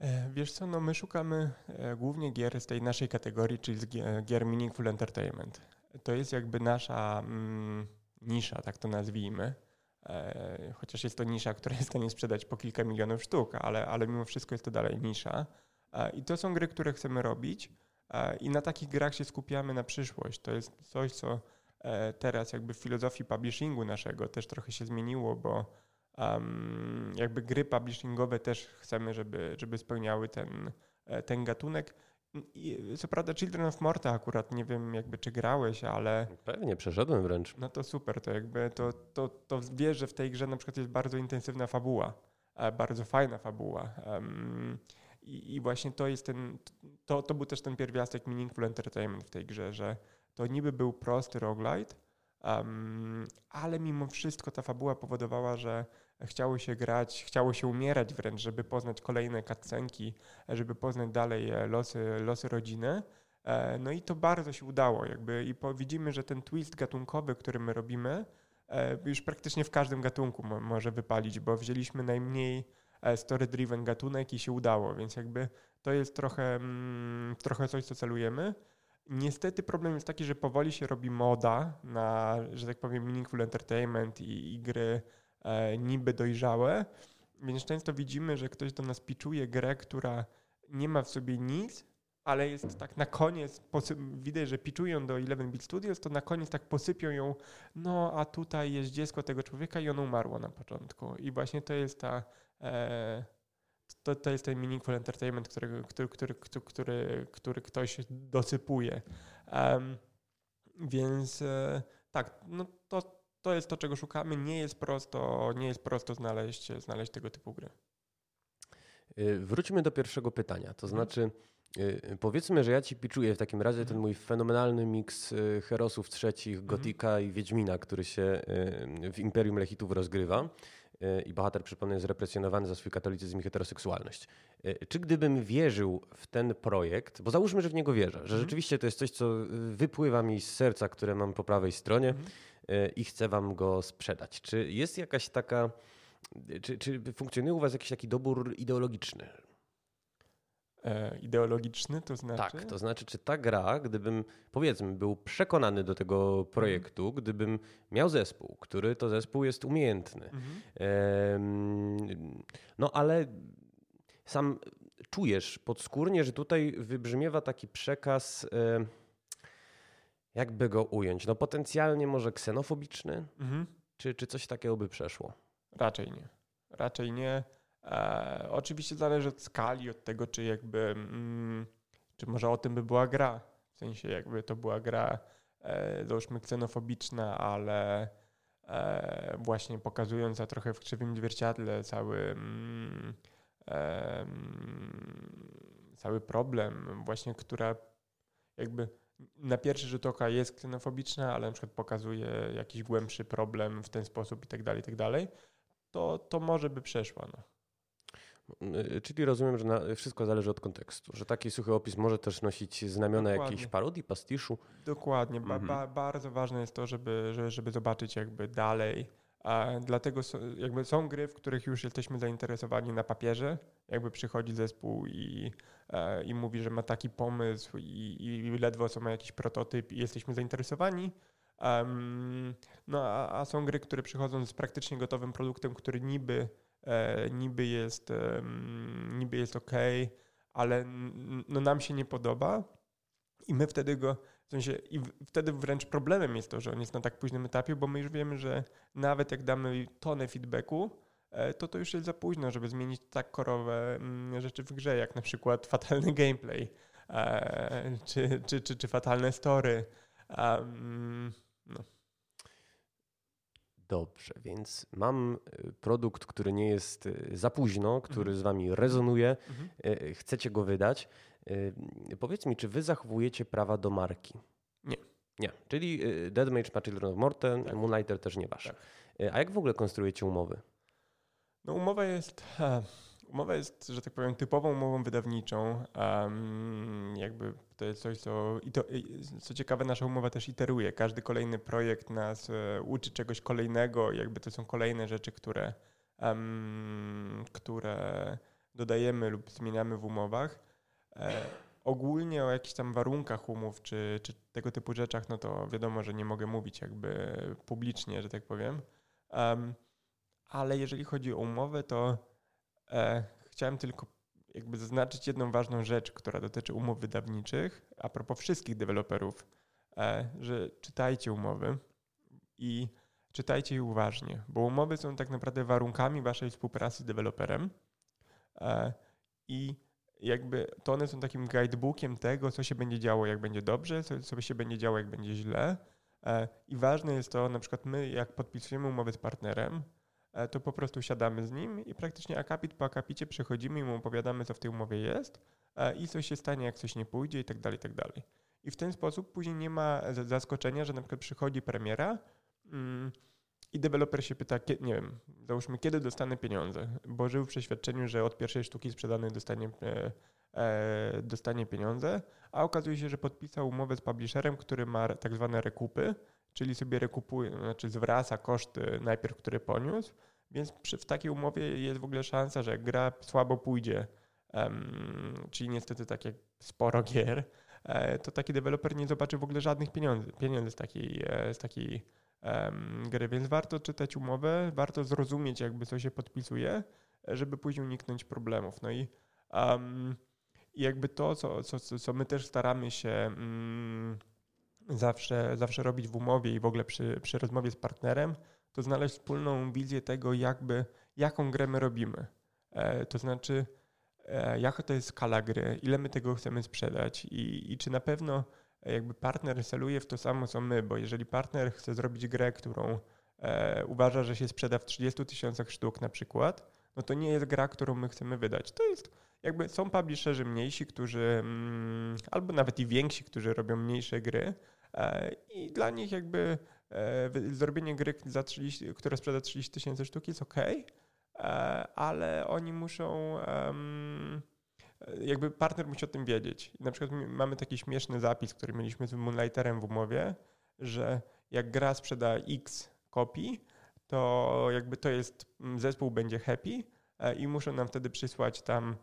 E, wiesz co, no my szukamy e, głównie gier z tej naszej kategorii, czyli z gier Meaningful Entertainment. To jest jakby nasza... Mm, nisza, tak to nazwijmy. E, chociaż jest to nisza, która jest w stanie sprzedać po kilka milionów sztuk, ale, ale mimo wszystko jest to dalej nisza. E, I to są gry, które chcemy robić e, i na takich grach się skupiamy na przyszłość. To jest coś, co teraz jakby w filozofii publishingu naszego też trochę się zmieniło, bo um, jakby gry publishingowe też chcemy, żeby, żeby spełniały ten, ten gatunek. I, co prawda Children of Morta akurat nie wiem jakby czy grałeś, ale... Pewnie, przeszedłem wręcz. No to super, to jakby to, to, to wiesz, że w tej grze na przykład jest bardzo intensywna fabuła, e, bardzo fajna fabuła. Um, i, I właśnie to jest ten, to, to był też ten pierwiastek Meaningful Entertainment w tej grze, że to niby był prosty roguelite, um, ale mimo wszystko ta fabuła powodowała, że chciało się grać, chciało się umierać wręcz, żeby poznać kolejne cutscenki, żeby poznać dalej e, losy, losy rodziny. E, no i to bardzo się udało, jakby i widzimy, że ten twist gatunkowy, który my robimy, e, już praktycznie w każdym gatunku może wypalić, bo wzięliśmy najmniej story-driven gatunek i się udało, więc jakby to jest trochę, mm, trochę coś, co celujemy. Niestety problem jest taki, że powoli się robi moda na, że tak powiem, meaningful entertainment i, i gry e, niby dojrzałe, więc często widzimy, że ktoś do nas piczuje grę, która nie ma w sobie nic, ale jest tak na koniec, widać, że piczują do 11-bit Studios, to na koniec tak posypią ją, no a tutaj jest dziecko tego człowieka i ono umarło na początku. I właśnie to jest ta, e, to, to jest ten meaningful entertainment, który, który, który, który, który ktoś dosypuje. Um, więc e, tak, no to, to jest to, czego szukamy. Nie jest prosto, nie jest prosto znaleźć, znaleźć tego typu gry. Y, wróćmy do pierwszego pytania. To mhm. znaczy, y, powiedzmy, że ja ci piczuję w takim razie ten mhm. mój fenomenalny miks y, herosów trzecich, mhm. Gotika i Wiedźmina, który się w Imperium Lechitów rozgrywa. I bohater, przypomnę, jest represjonowany za swój katolicyzm i heteroseksualność. Czy gdybym wierzył w ten projekt, bo załóżmy, że w niego wierzę, że mhm. rzeczywiście to jest coś, co wypływa mi z serca, które mam po prawej stronie mhm. i chcę wam go sprzedać. Czy jest jakaś taka, czy, czy funkcjonuje u was jakiś taki dobór ideologiczny? E, ideologiczny, to znaczy? Tak, to znaczy, czy ta gra, gdybym powiedzmy był przekonany do tego projektu, mhm. gdybym miał zespół, który to zespół jest umiejętny, mhm. no ale sam czujesz podskórnie, że tutaj wybrzmiewa taki przekaz, jakby go ująć, no potencjalnie może ksenofobiczny, mhm. czy, czy coś takiego by przeszło? Raczej nie. Raczej nie. E, oczywiście zależy od skali, od tego, czy jakby, mm, czy może o tym by była gra. W sensie jakby to była gra, e, załóżmy, ksenofobiczna, ale e, właśnie pokazująca trochę w krzywym zwierciadle cały, mm, e, cały problem, właśnie, która jakby na pierwszy rzut oka jest ksenofobiczna, ale na przykład pokazuje jakiś głębszy problem w ten sposób i tak dalej, i tak dalej, to, to może by przeszła. No. Y, czyli rozumiem, że na, wszystko zależy od kontekstu, że taki suchy opis może też nosić znamiona Dokładnie. jakiejś parodii, pastiszu. Dokładnie. Ba, mhm. ba, bardzo ważne jest to, żeby, żeby zobaczyć jakby dalej. A dlatego są, jakby są gry, w których już jesteśmy zainteresowani na papierze. Jakby przychodzi zespół i, e, i mówi, że ma taki pomysł i, i ledwo co ma jakiś prototyp i jesteśmy zainteresowani. Um, no a, a są gry, które przychodzą z praktycznie gotowym produktem, który niby niby jest, niby jest ok, ale no nam się nie podoba i my wtedy go, w sensie, i wtedy wręcz problemem jest to, że on jest na tak późnym etapie, bo my już wiemy, że nawet jak damy tonę feedbacku, e, to to już jest za późno, żeby zmienić tak korowe mm, rzeczy w grze, jak na przykład fatalny gameplay, e, czy, czy, czy, czy fatalne story. no. Dobrze, więc mam y, produkt, który nie jest y, za późno, który mhm. z wami rezonuje, mhm. Y, chcecie go wydać. Powiedz mi, czy wy zachowujecie prawa do marki? Nie. Nie, czyli Dead Mage ma Children of Morten, tak. Moonlighter też nie wasz. Tak. A jak w ogóle konstruujecie umowy? No umowa jest, Umowa jest, że tak powiem, typową umową wydawniczą. Um, jakby to jest coś, co, i to, co ciekawe, nasza umowa też iteruje. Każdy kolejny projekt nas e, uczy czegoś kolejnego. Jakby to są kolejne rzeczy, które, um, które dodajemy lub zmieniamy w umowach. E, ogólnie o jakichś tam warunkach umów czy, czy tego typu rzeczach, no to wiadomo, że nie mogę mówić jakby publicznie, że tak powiem. Um, ale jeżeli chodzi o umowę, to chciałem tylko jakby zaznaczyć jedną ważną rzecz, która dotyczy umów wydawniczych, a propos wszystkich deweloperów, e, że czytajcie umowy i czytajcie je uważnie, bo umowy są tak naprawdę warunkami waszej współpracy z deweloperem e, i jakby to one są takim guidebookiem tego, co się będzie działo, jak będzie dobrze, co, co się będzie działo, jak będzie źle. I ważne jest to, na przykład my, jak podpisujemy umowę z partnerem, E, to po prostu siadamy z nim i praktycznie akapit po akapicie przechodzimy i mu opowiadamy, co w tej umowie jest e, i co się stanie, jak coś nie pójdzie i tak dalej, tak dalej. I w ten sposób później nie ma zaskoczenia, że na przykład przychodzi premiera mm, i deweloper się pyta, nie wiem, załóżmy, kiedy dostanę pieniądze, bo żył w przeświadczeniu, że od pierwszej sztuki sprzedanej dostanie, e, dostanie pieniądze, a okazuje się, że podpisał umowę z publisherem, który ma tak zwane rekupy, czyli sobie rekupuje, znaczy zwraca koszty najpierw, które poniósł, więc przy, w takiej umowie jest w ogóle szansa, że gra słabo pójdzie, um, czyli niestety tak jak sporo gier, e, to taki deweloper nie zobaczy w ogóle żadnych pieniędzy, pieniędzy z takiej, e, z takiej um, gry, więc warto czytać umowę, warto zrozumieć jakby co się podpisuje, żeby później uniknąć problemów. No i um, jakby to, co, co, co my też staramy się um, zawsze, zawsze robić w umowie i w ogóle przy, przy rozmowie z partnerem, to znaleźć wspólną wizję tego, jakby, jaką grę my robimy. E, to znaczy, e, jaka to jest skala gry, ile my tego chcemy sprzedać i, i czy na pewno jakby partner celuje w to samo, co my, bo jeżeli partner chce zrobić grę, którą e, uważa, że się sprzeda w 30 tysiącach sztuk na przykład, no to nie jest gra, którą my chcemy wydać. To jest jakby są publisherzy mniejsi, którzy mm, albo nawet i więksi, którzy robią mniejsze gry e, i dla nich jakby e, zrobienie gry, za 30, która sprzeda 30 tysięcy sztuk jest ok, ale oni muszą jakby partner musi o tym wiedzieć. Na przykład mamy taki śmieszny zapis, który mieliśmy z Moonlighterem w umowie, że jak gra sprzeda x kopii, to jakby to jest, zespół będzie happy e, i muszą nam wtedy przysłać tam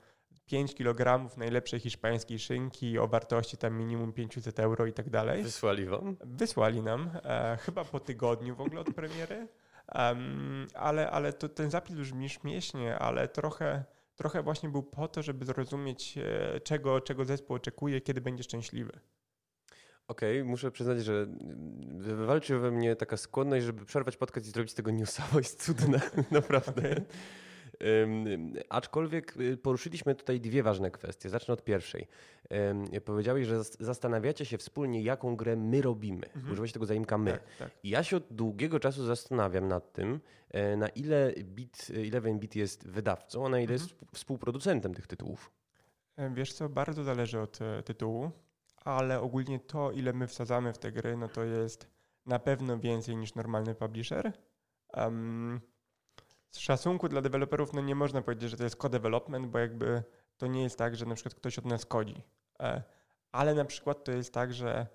5 kg najlepszej hiszpańskiej szynki o wartości tam minimum 500 euro i tak dalej. Wysłali wam? Wysłali nam, e, chyba po tygodniu w ogóle od premiery, um, ale, ale to, ten zapis już brzmi śmiesznie, ale trochę, trochę właśnie był po to, żeby zrozumieć, e, czego, czego zespół oczekuje, kiedy będzie szczęśliwy. Okej, okay, muszę przyznać, że wywalczy we mnie taka skłonność, żeby przerwać podcast i zrobić z tego newsa, bo jest cudne, naprawdę. Aczkolwiek y, poruszyliśmy tutaj dwie ważne kwestie. Zacznę od pierwszej. Powiedziałeś, że zastanawiacie się wspólnie, jaką grę my robimy. Mhm. Użyłeś tego zaimka my. Tak, tak. I ja się od długiego czasu zastanawiam nad tym, e, na ile Bit, Eleven Bit jest wydawcą, a na ile mhm. jest współproducentem tych tytułów. Wiesz co, bardzo zależy od e, tytułu ale ogólnie to, ile my wsadzamy w te gry, no to jest na pewno więcej niż normalny publisher. Um, z szacunku dla deweloperów, no nie można powiedzieć, że to jest co-development, bo jakby to nie jest tak, że na przykład ktoś od nas kodzi. E, ale na przykład to jest tak, że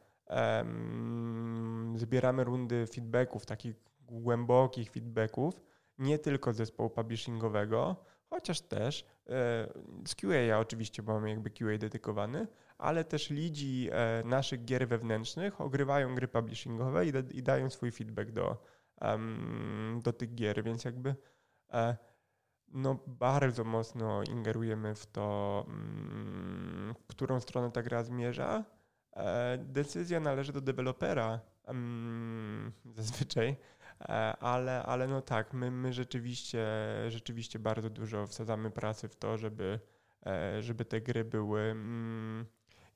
zbieramy rundy feedbacków, takich głębokich feedbacków, nie tylko z zespołu publishingowego, chociaż też e, z QA oczywiście, bo mamy jakby QA dedykowany, ale też lidzi e, naszych gier wewnętrznych ogrywają gry publishingowe i, dają swój feedback do, do tych gier, więc jakby no bardzo mocno ingerujemy w to, um, w którą stronę ta gra zmierza. E, decyzja należy do dewelopera um, zazwyczaj, ale, ale no tak, my, my rzeczywiście, rzeczywiście bardzo dużo wsadzamy pracy w to, żeby, żeby te gry były mm,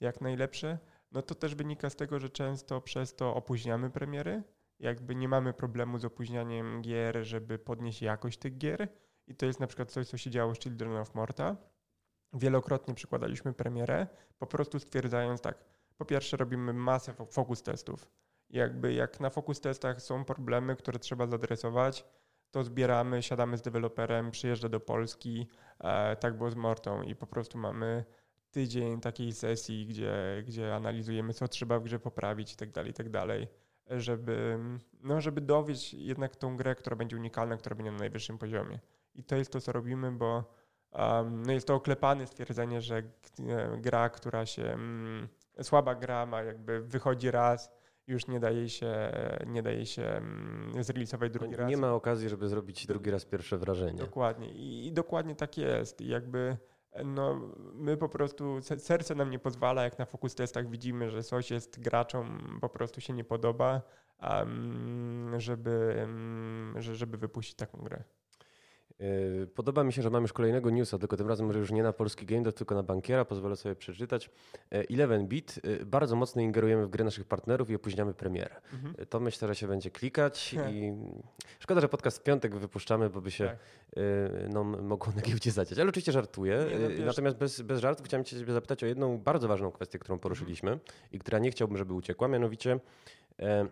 jak najlepsze, no to też wynika z tego, że często przez to opóźniamy premiery. Jakby nie mamy problemu z opóźnianiem gier, żeby podnieść jakość tych gier. I to jest na przykład coś, co się działo z Children of Morta. Wielokrotnie przykładaliśmy premierę, po prostu stwierdzając tak, po pierwsze robimy masę fokus testów. Jakby jak na fokus testach są problemy, które trzeba zadresować, to zbieramy, siadamy z deweloperem, przyjeżdża do Polski, e, tak było z Mortą i po prostu mamy tydzień takiej sesji, gdzie, gdzie analizujemy, co trzeba w grze poprawić i tak dalej, i tak dalej, żeby, no, żeby dowieść jednak tą grę, która będzie unikalna, która będzie na najwyższym poziomie. I to jest to, co robimy, bo um, no jest to oklepane stwierdzenie, że gra, która się, um, słaba gra ma jakby wychodzi raz, już nie daje się, nie daje się um, zrealizować drugi no, raz. Nie ma okazji, żeby zrobić drugi raz pierwsze wrażenie. Dokładnie. I, i dokładnie tak jest. I jakby no, my po prostu, serce nam nie pozwala, jak na fokus testach widzimy, że coś jest graczom, po prostu się nie podoba, żeby, żeby wypuścić taką grę. Yy, podoba mi się, że mamy już kolejnego newsa, tylko tym razem może już nie na polski game, tylko na bankiera. Pozwolę sobie przeczytać. Yy, Eleven Bit. Yy, bardzo mocno ingerujemy w grę naszych partnerów i opóźniamy premierę. Mhm. To myślę, że się będzie klikać i szkoda, że podcast w piątek wypuszczamy, bo by się tak. no, mogło na giełdzie zadziać. Ale oczywiście żartuję. Nie, no, Natomiast bez, bez żartów chciałem cię zapytać o jedną bardzo ważną kwestię, którą poruszyliśmy mhm. i która nie chciałbym, żeby uciekła, mianowicie Wy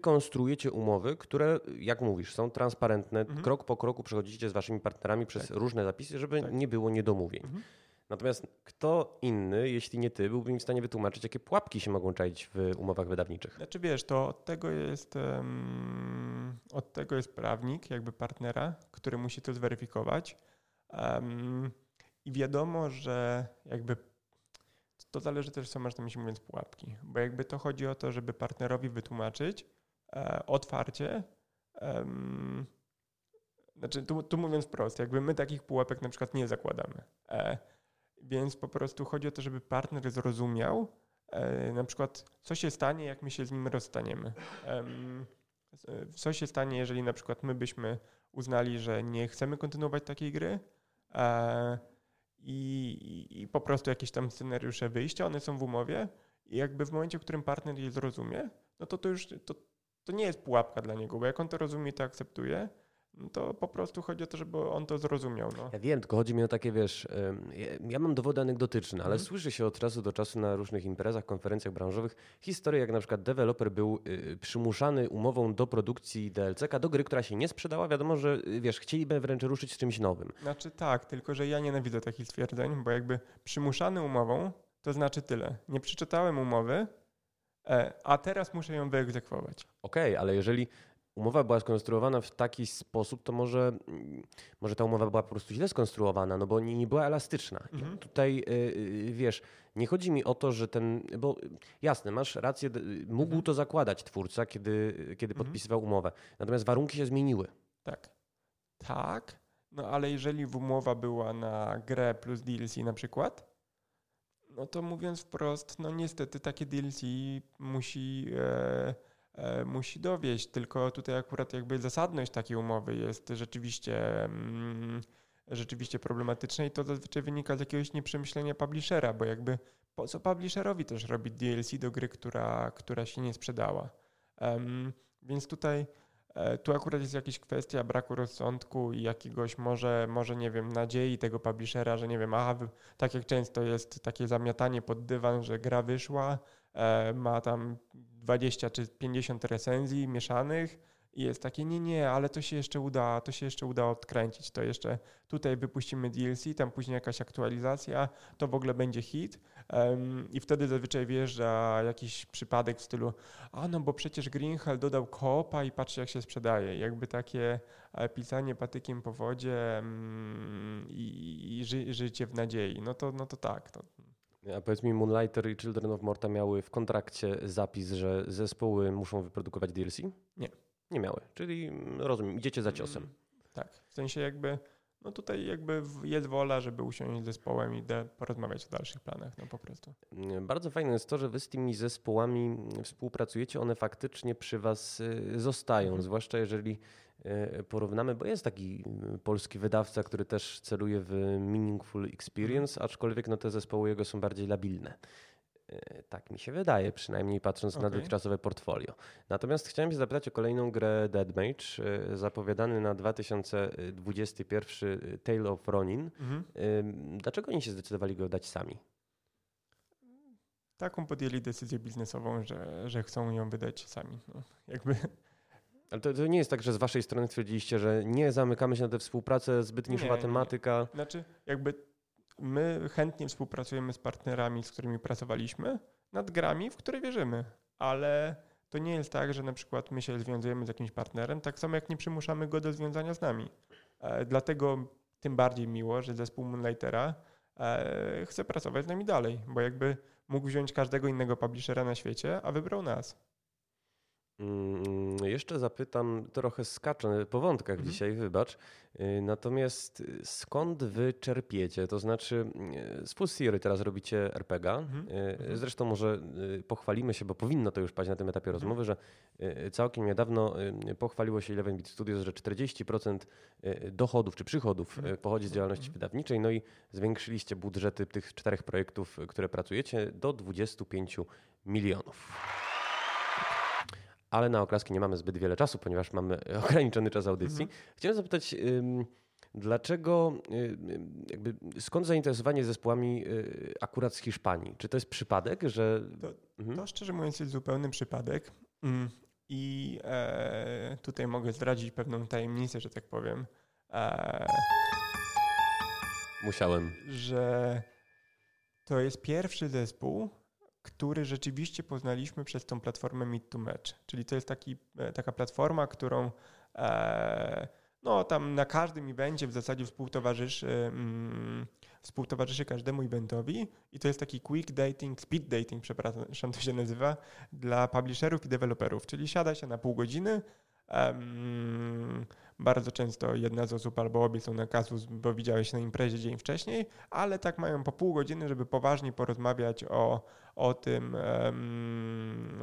konstruujecie umowy, które, jak mówisz, są transparentne. Mhm. Krok po kroku przechodzicie z waszymi partnerami przez tak. różne zapisy, żeby tak. nie było niedomówień. Mhm. Natomiast kto inny, jeśli nie ty, byłby mi w stanie wytłumaczyć, jakie pułapki się mogą czaić w umowach wydawniczych? Znaczy wiesz, to od tego jest, um, od tego jest prawnik, jakby partnera, który musi to zweryfikować. Um, I wiadomo, że jakby to zależy też, co masz na myśli mówiąc pułapki. Bo jakby to chodzi o to, żeby partnerowi wytłumaczyć e, otwarcie, znaczy tu, tu, mówiąc wprost, jakby my takich pułapek na przykład nie zakładamy. E, więc po prostu chodzi o to, żeby partner zrozumiał e, na przykład, co się stanie, jak my się z nim rozstaniemy. co się stanie, jeżeli na przykład my byśmy uznali, że nie chcemy kontynuować takiej gry, e, i, i, po prostu jakieś tam scenariusze wyjścia, one są w umowie i jakby w momencie, w którym partner je zrozumie, no to to już to, to nie jest pułapka dla niego, bo jak on to rozumie, to akceptuje, to po prostu chodzi o to, żeby on to zrozumiał. No. Ja wiem, tylko chodzi mi o takie, wiesz, ja, mam dowody anegdotyczne, ale mhm. słyszy się od czasu do czasu na różnych imprezach, konferencjach branżowych historie, jak na przykład deweloper był y, przymuszany umową do produkcji DLC-ka do gry, która się nie sprzedała. Wiadomo, że y, wiesz, chcieliby wręcz ruszyć z czymś nowym. Znaczy tak, tylko że ja nienawidzę takich stwierdzeń, bo jakby przymuszany umową to znaczy tyle. Nie przeczytałem umowy, e, a teraz muszę ją wyegzekwować. Okej, okay, ale jeżeli umowa była skonstruowana w taki sposób, to może, mm, może ta umowa była po prostu źle skonstruowana, no bo nie, nie była elastyczna. Mhm. Tutaj yy, wiesz, nie chodzi mi o to, że ten, bo jasne, masz rację, mógł mhm. to zakładać twórca, kiedy, kiedy mhm. podpisywał umowę. Natomiast warunki się zmieniły. Tak. Tak, no ale jeżeli umowa była na grę plus DLC na przykład, no to mówiąc wprost, no niestety takie DLC musi... E, musi dowieść. Tylko tutaj akurat jakby zasadność takiej umowy jest rzeczywiście, mm, rzeczywiście problematyczna i to zazwyczaj wynika z jakiegoś nieprzemyślenia publishera, bo jakby po co publisherowi też robić DLC do gry, która, która się nie sprzedała. Więc tutaj e, tu akurat jest jakaś kwestia braku rozsądku i jakiegoś może, może nie wiem, nadziei tego publishera, że nie wiem, aha, tak jak często jest takie zamiatanie pod dywan, że gra wyszła, e, ma tam 20 czy 50 recenzji mieszanych i jest takie, nie, nie, ale to się jeszcze uda, to się jeszcze uda odkręcić, to jeszcze tutaj wypuścimy DLC, tam później jakaś aktualizacja, to w ogóle będzie hit. Um, i wtedy zazwyczaj wjeżdża jakiś przypadek w stylu, a no bo przecież Greenhell dodał kopa i patrzcie jak się sprzedaje, jakby takie e, pisanie patykiem po wodzie um, i, i ży, życie w nadziei, no to, no to tak, to, a powiedz mi, Moonlighter i Children of Morta miały w kontrakcie zapis, że zespoły muszą wyprodukować DLC? Nie. Nie miały, czyli mm, rozumiem, idziecie za ciosem. Mm, tak, w sensie jakby, no tutaj jakby jest wola, żeby usiąść z zespołem i porozmawiać o dalszych planach, no po prostu. Mm, bardzo fajne jest to, że wy z tymi zespołami współpracujecie, one faktycznie przy was y, zostają, mhm. zwłaszcza jeżeli porównamy, bo jest taki e, polski wydawca, który też celuje w meaningful experience, aczkolwiek no, te zespoły jego są bardziej labilne. E, tak mi się wydaje, przynajmniej patrząc okay. na dotychczasowe portfolio. Natomiast chciałem się zapytać o kolejną grę Dead Mage, zapowiadany na 2021 Tale of Ronin. Mhm. Dlaczego oni się zdecydowali go dać sami? Taką podjęli decyzję biznesową, że, że chcą ją wydać sami. No, jakby ale to, to, nie jest tak, że z waszej strony stwierdziliście, że nie zamykamy się na tę współpracę, zbyt niszowa tematyka. Nie. Znaczy, jakby my chętnie współpracujemy z partnerami, z którymi pracowaliśmy, nad grami, w które wierzymy, ale to nie jest tak, że na przykład my się związujemy z jakimś partnerem, tak samo jak nie przymuszamy go do związania z nami. E, dlatego tym bardziej miło, że zespół Moonlightera e, chce pracować z nami dalej, bo jakby mógł wziąć każdego innego publishera na świecie, a wybrał nas. Jeszcze zapytam, trochę skaczę po wątkach mhm. dzisiaj, wybacz. Y, natomiast y, skąd wy czerpiecie? To znaczy, y, z Full teraz robicie RPG. Mhm. mhm. Zresztą może pochwalimy się, bo powinno to już paść na tym etapie mhm. rozmowy, że całkiem niedawno pochwaliło się Eleven Beat Studios, że 40% dochodów czy przychodów mhm. pochodzi z działalności wydawniczej. No i zwiększyliście budżety tych czterech projektów, które pracujecie, do 25 milionów ale na oklaski nie mamy zbyt wiele czasu, ponieważ mamy ograniczony czas audycji. Mhm. Chciałem zapytać, dlaczego, jakby, skąd zainteresowanie zespołami y, akurat z Hiszpanii? Czy to jest przypadek, że... To, mhm. to szczerze mówiąc jest zupełny przypadek mm, i e, tutaj mogę zdradzić pewną tajemnicę, że tak powiem. E, Musiałem. Że to jest pierwszy zespół, który rzeczywiście poznaliśmy przez tą platformę Meet to Match. Czyli to jest taki, e, taka platforma, którą e, no, tam na każdym evencie w zasadzie współtowarzyszy, mm, współtowarzyszy każdemu eventowi i to jest taki quick dating, speed dating, przepraszam, to się nazywa, dla publisherów i deweloperów. Czyli siada się na pół godziny, um, bardzo często jedna z osób albo obie są na kasus, bo widziałeś na imprezie dzień wcześniej, ale tak mają po pół godziny, żeby poważnie porozmawiać o, o tym,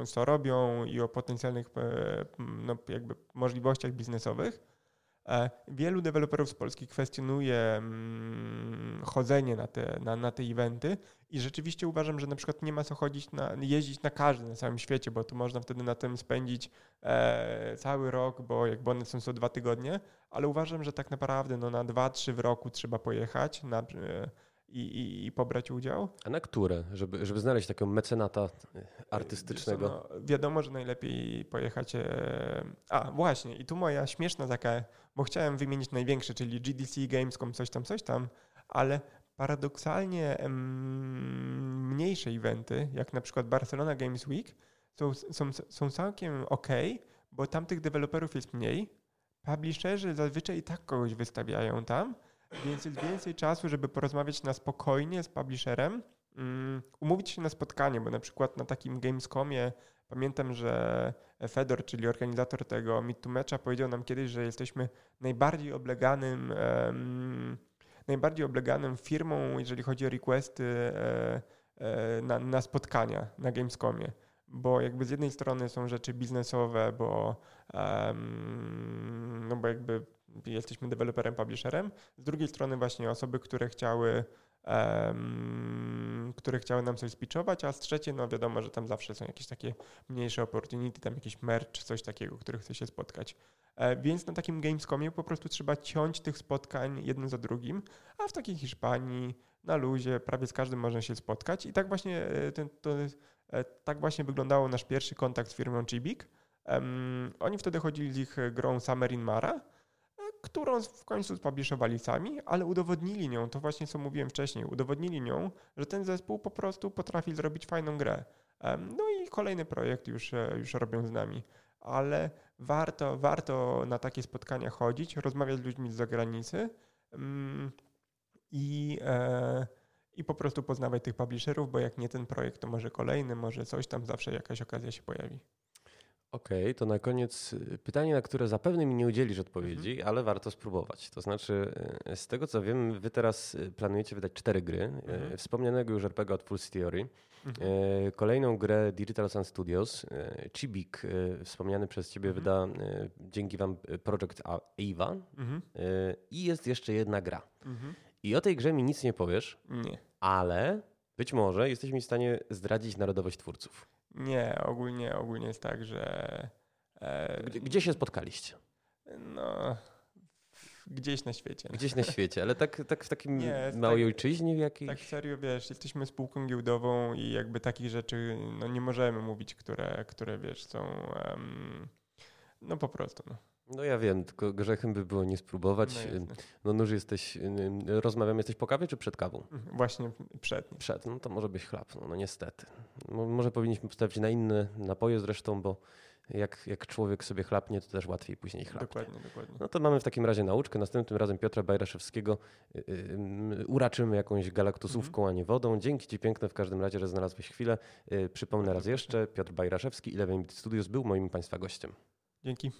co robią i o potencjalnych e, no, jakby możliwościach biznesowych. E, wielu deweloperów z Polski kwestionuje mm, chodzenie na te, na, na te eventy i rzeczywiście uważam, że na przykład nie ma co chodzić na, jeździć na każdy na całym świecie, bo tu można wtedy na tym spędzić e, cały rok, bo jakby one są co dwa tygodnie, ale uważam, że tak naprawdę no, na dwa, trzy w roku trzeba pojechać na, e, i, i, pobrać udział. A na które? Żeby, żeby znaleźć takiego mecenata artystycznego? No, wiadomo, że najlepiej pojechać. E... A, właśnie, i tu moja śmieszna taka, bo chciałem wymienić największe, czyli GDC, Gamescom, coś tam, coś tam, ale paradoksalnie mniejsze eventy, jak na przykład Barcelona Games Week, są, są, są całkiem ok, bo tam tych deweloperów jest mniej. Publisherzy zazwyczaj i tak kogoś wystawiają tam, więc jest więcej czasu, żeby porozmawiać na spokojnie z publisherem, um, umówić się na spotkanie, bo na przykład na takim Gamescomie pamiętam, że Fedor, czyli organizator tego Meet to Matcha, powiedział nam kiedyś, że jesteśmy najbardziej obleganym um, najbardziej obleganym firmą, jeżeli chodzi o requesty e, e, na, na spotkania na Gamescomie. Bo jakby z jednej strony są rzeczy biznesowe, bo, um, no bo jakby jesteśmy deweloperem, publisherem. Z drugiej strony właśnie osoby, które chciały um, które chciały nam coś spiczować, a z trzeciej, no wiadomo, że tam zawsze są jakieś takie mniejsze opportunity, tam jakiś merch, coś takiego, który chce się spotkać. E, więc na takim Gamescomie po prostu trzeba ciąć tych spotkań jedno za drugim, a w takiej Hiszpanii na luzie prawie z każdym można się spotkać i tak właśnie, e, ten, to, e, tak właśnie wyglądało nasz pierwszy kontakt z firmą Chibik. Um, oni wtedy chodzili z ich grą Summer in Mara, którą w końcu publishowali sami, ale udowodnili nią, to właśnie co mówiłem wcześniej, udowodnili nią, że ten zespół po prostu potrafi zrobić fajną grę. No i kolejny projekt już, e, już robią z nami. Ale warto, warto na takie spotkania chodzić, rozmawiać z ludźmi z zagranicy mm, i, e, i po prostu poznawać tych publisherów, bo jak nie ten projekt, to może kolejny, może coś tam, zawsze jakaś okazja się pojawi. Okej, okay, to na koniec y, pytanie, na które zapewne mi nie udzielisz odpowiedzi, mhm. ale warto spróbować. To znaczy, y, z tego co wiem, wy teraz y, planujecie wydać cztery gry. Mhm. Wspomnianego już RPG od Full Theory, mhm. kolejną grę Digital Sun Studios, Chibik, wspomniany przez ciebie, mhm. wyda dzięki wam Project Ava mhm. i jest jeszcze jedna gra. Mhm. I o tej grze mi nic nie powiesz, nie. ale być może jesteś mi w stanie zdradzić narodowość twórców. Nie, ogólnie, ogólnie jest tak, że. E, gdzie, gdzie, się spotkaliście? No. Gdzieś na świecie. Gdzieś na świecie, ale tak, tak w takim nie, małej tak, ojczyźnie jakiejś? Tak serio, wiesz, jesteśmy spółką giełdową i jakby takich rzeczy no, nie możemy mówić, które, które wiesz, są um, no po prostu. No. No ja wiem, tylko grzechem by było nie spróbować. No, no nóż jesteś, rozmawiamy, jesteś po kawie czy przed kawą? Mhm, właśnie przed. Przed, no to może być chlap, no, no niestety. Może powinniśmy postawić na inne napoje zresztą, bo jak, jak człowiek sobie chlapnie, to też łatwiej później chlapnie. Dokładnie, dokładnie. No to mamy w takim razie nauczkę. Następnym razem Piotra Bajraszewskiego yy, yy, uraczymy jakąś galaktusówką, mm -hmm. a nie wodą. Dzięki Ci piękne w każdym razie, że znalazłeś chwilę. Yy, przypomnę raz jeszcze, Piotr Bajraszewski, Eleven Bit Studios był moim Państwa gościem. Dzięki.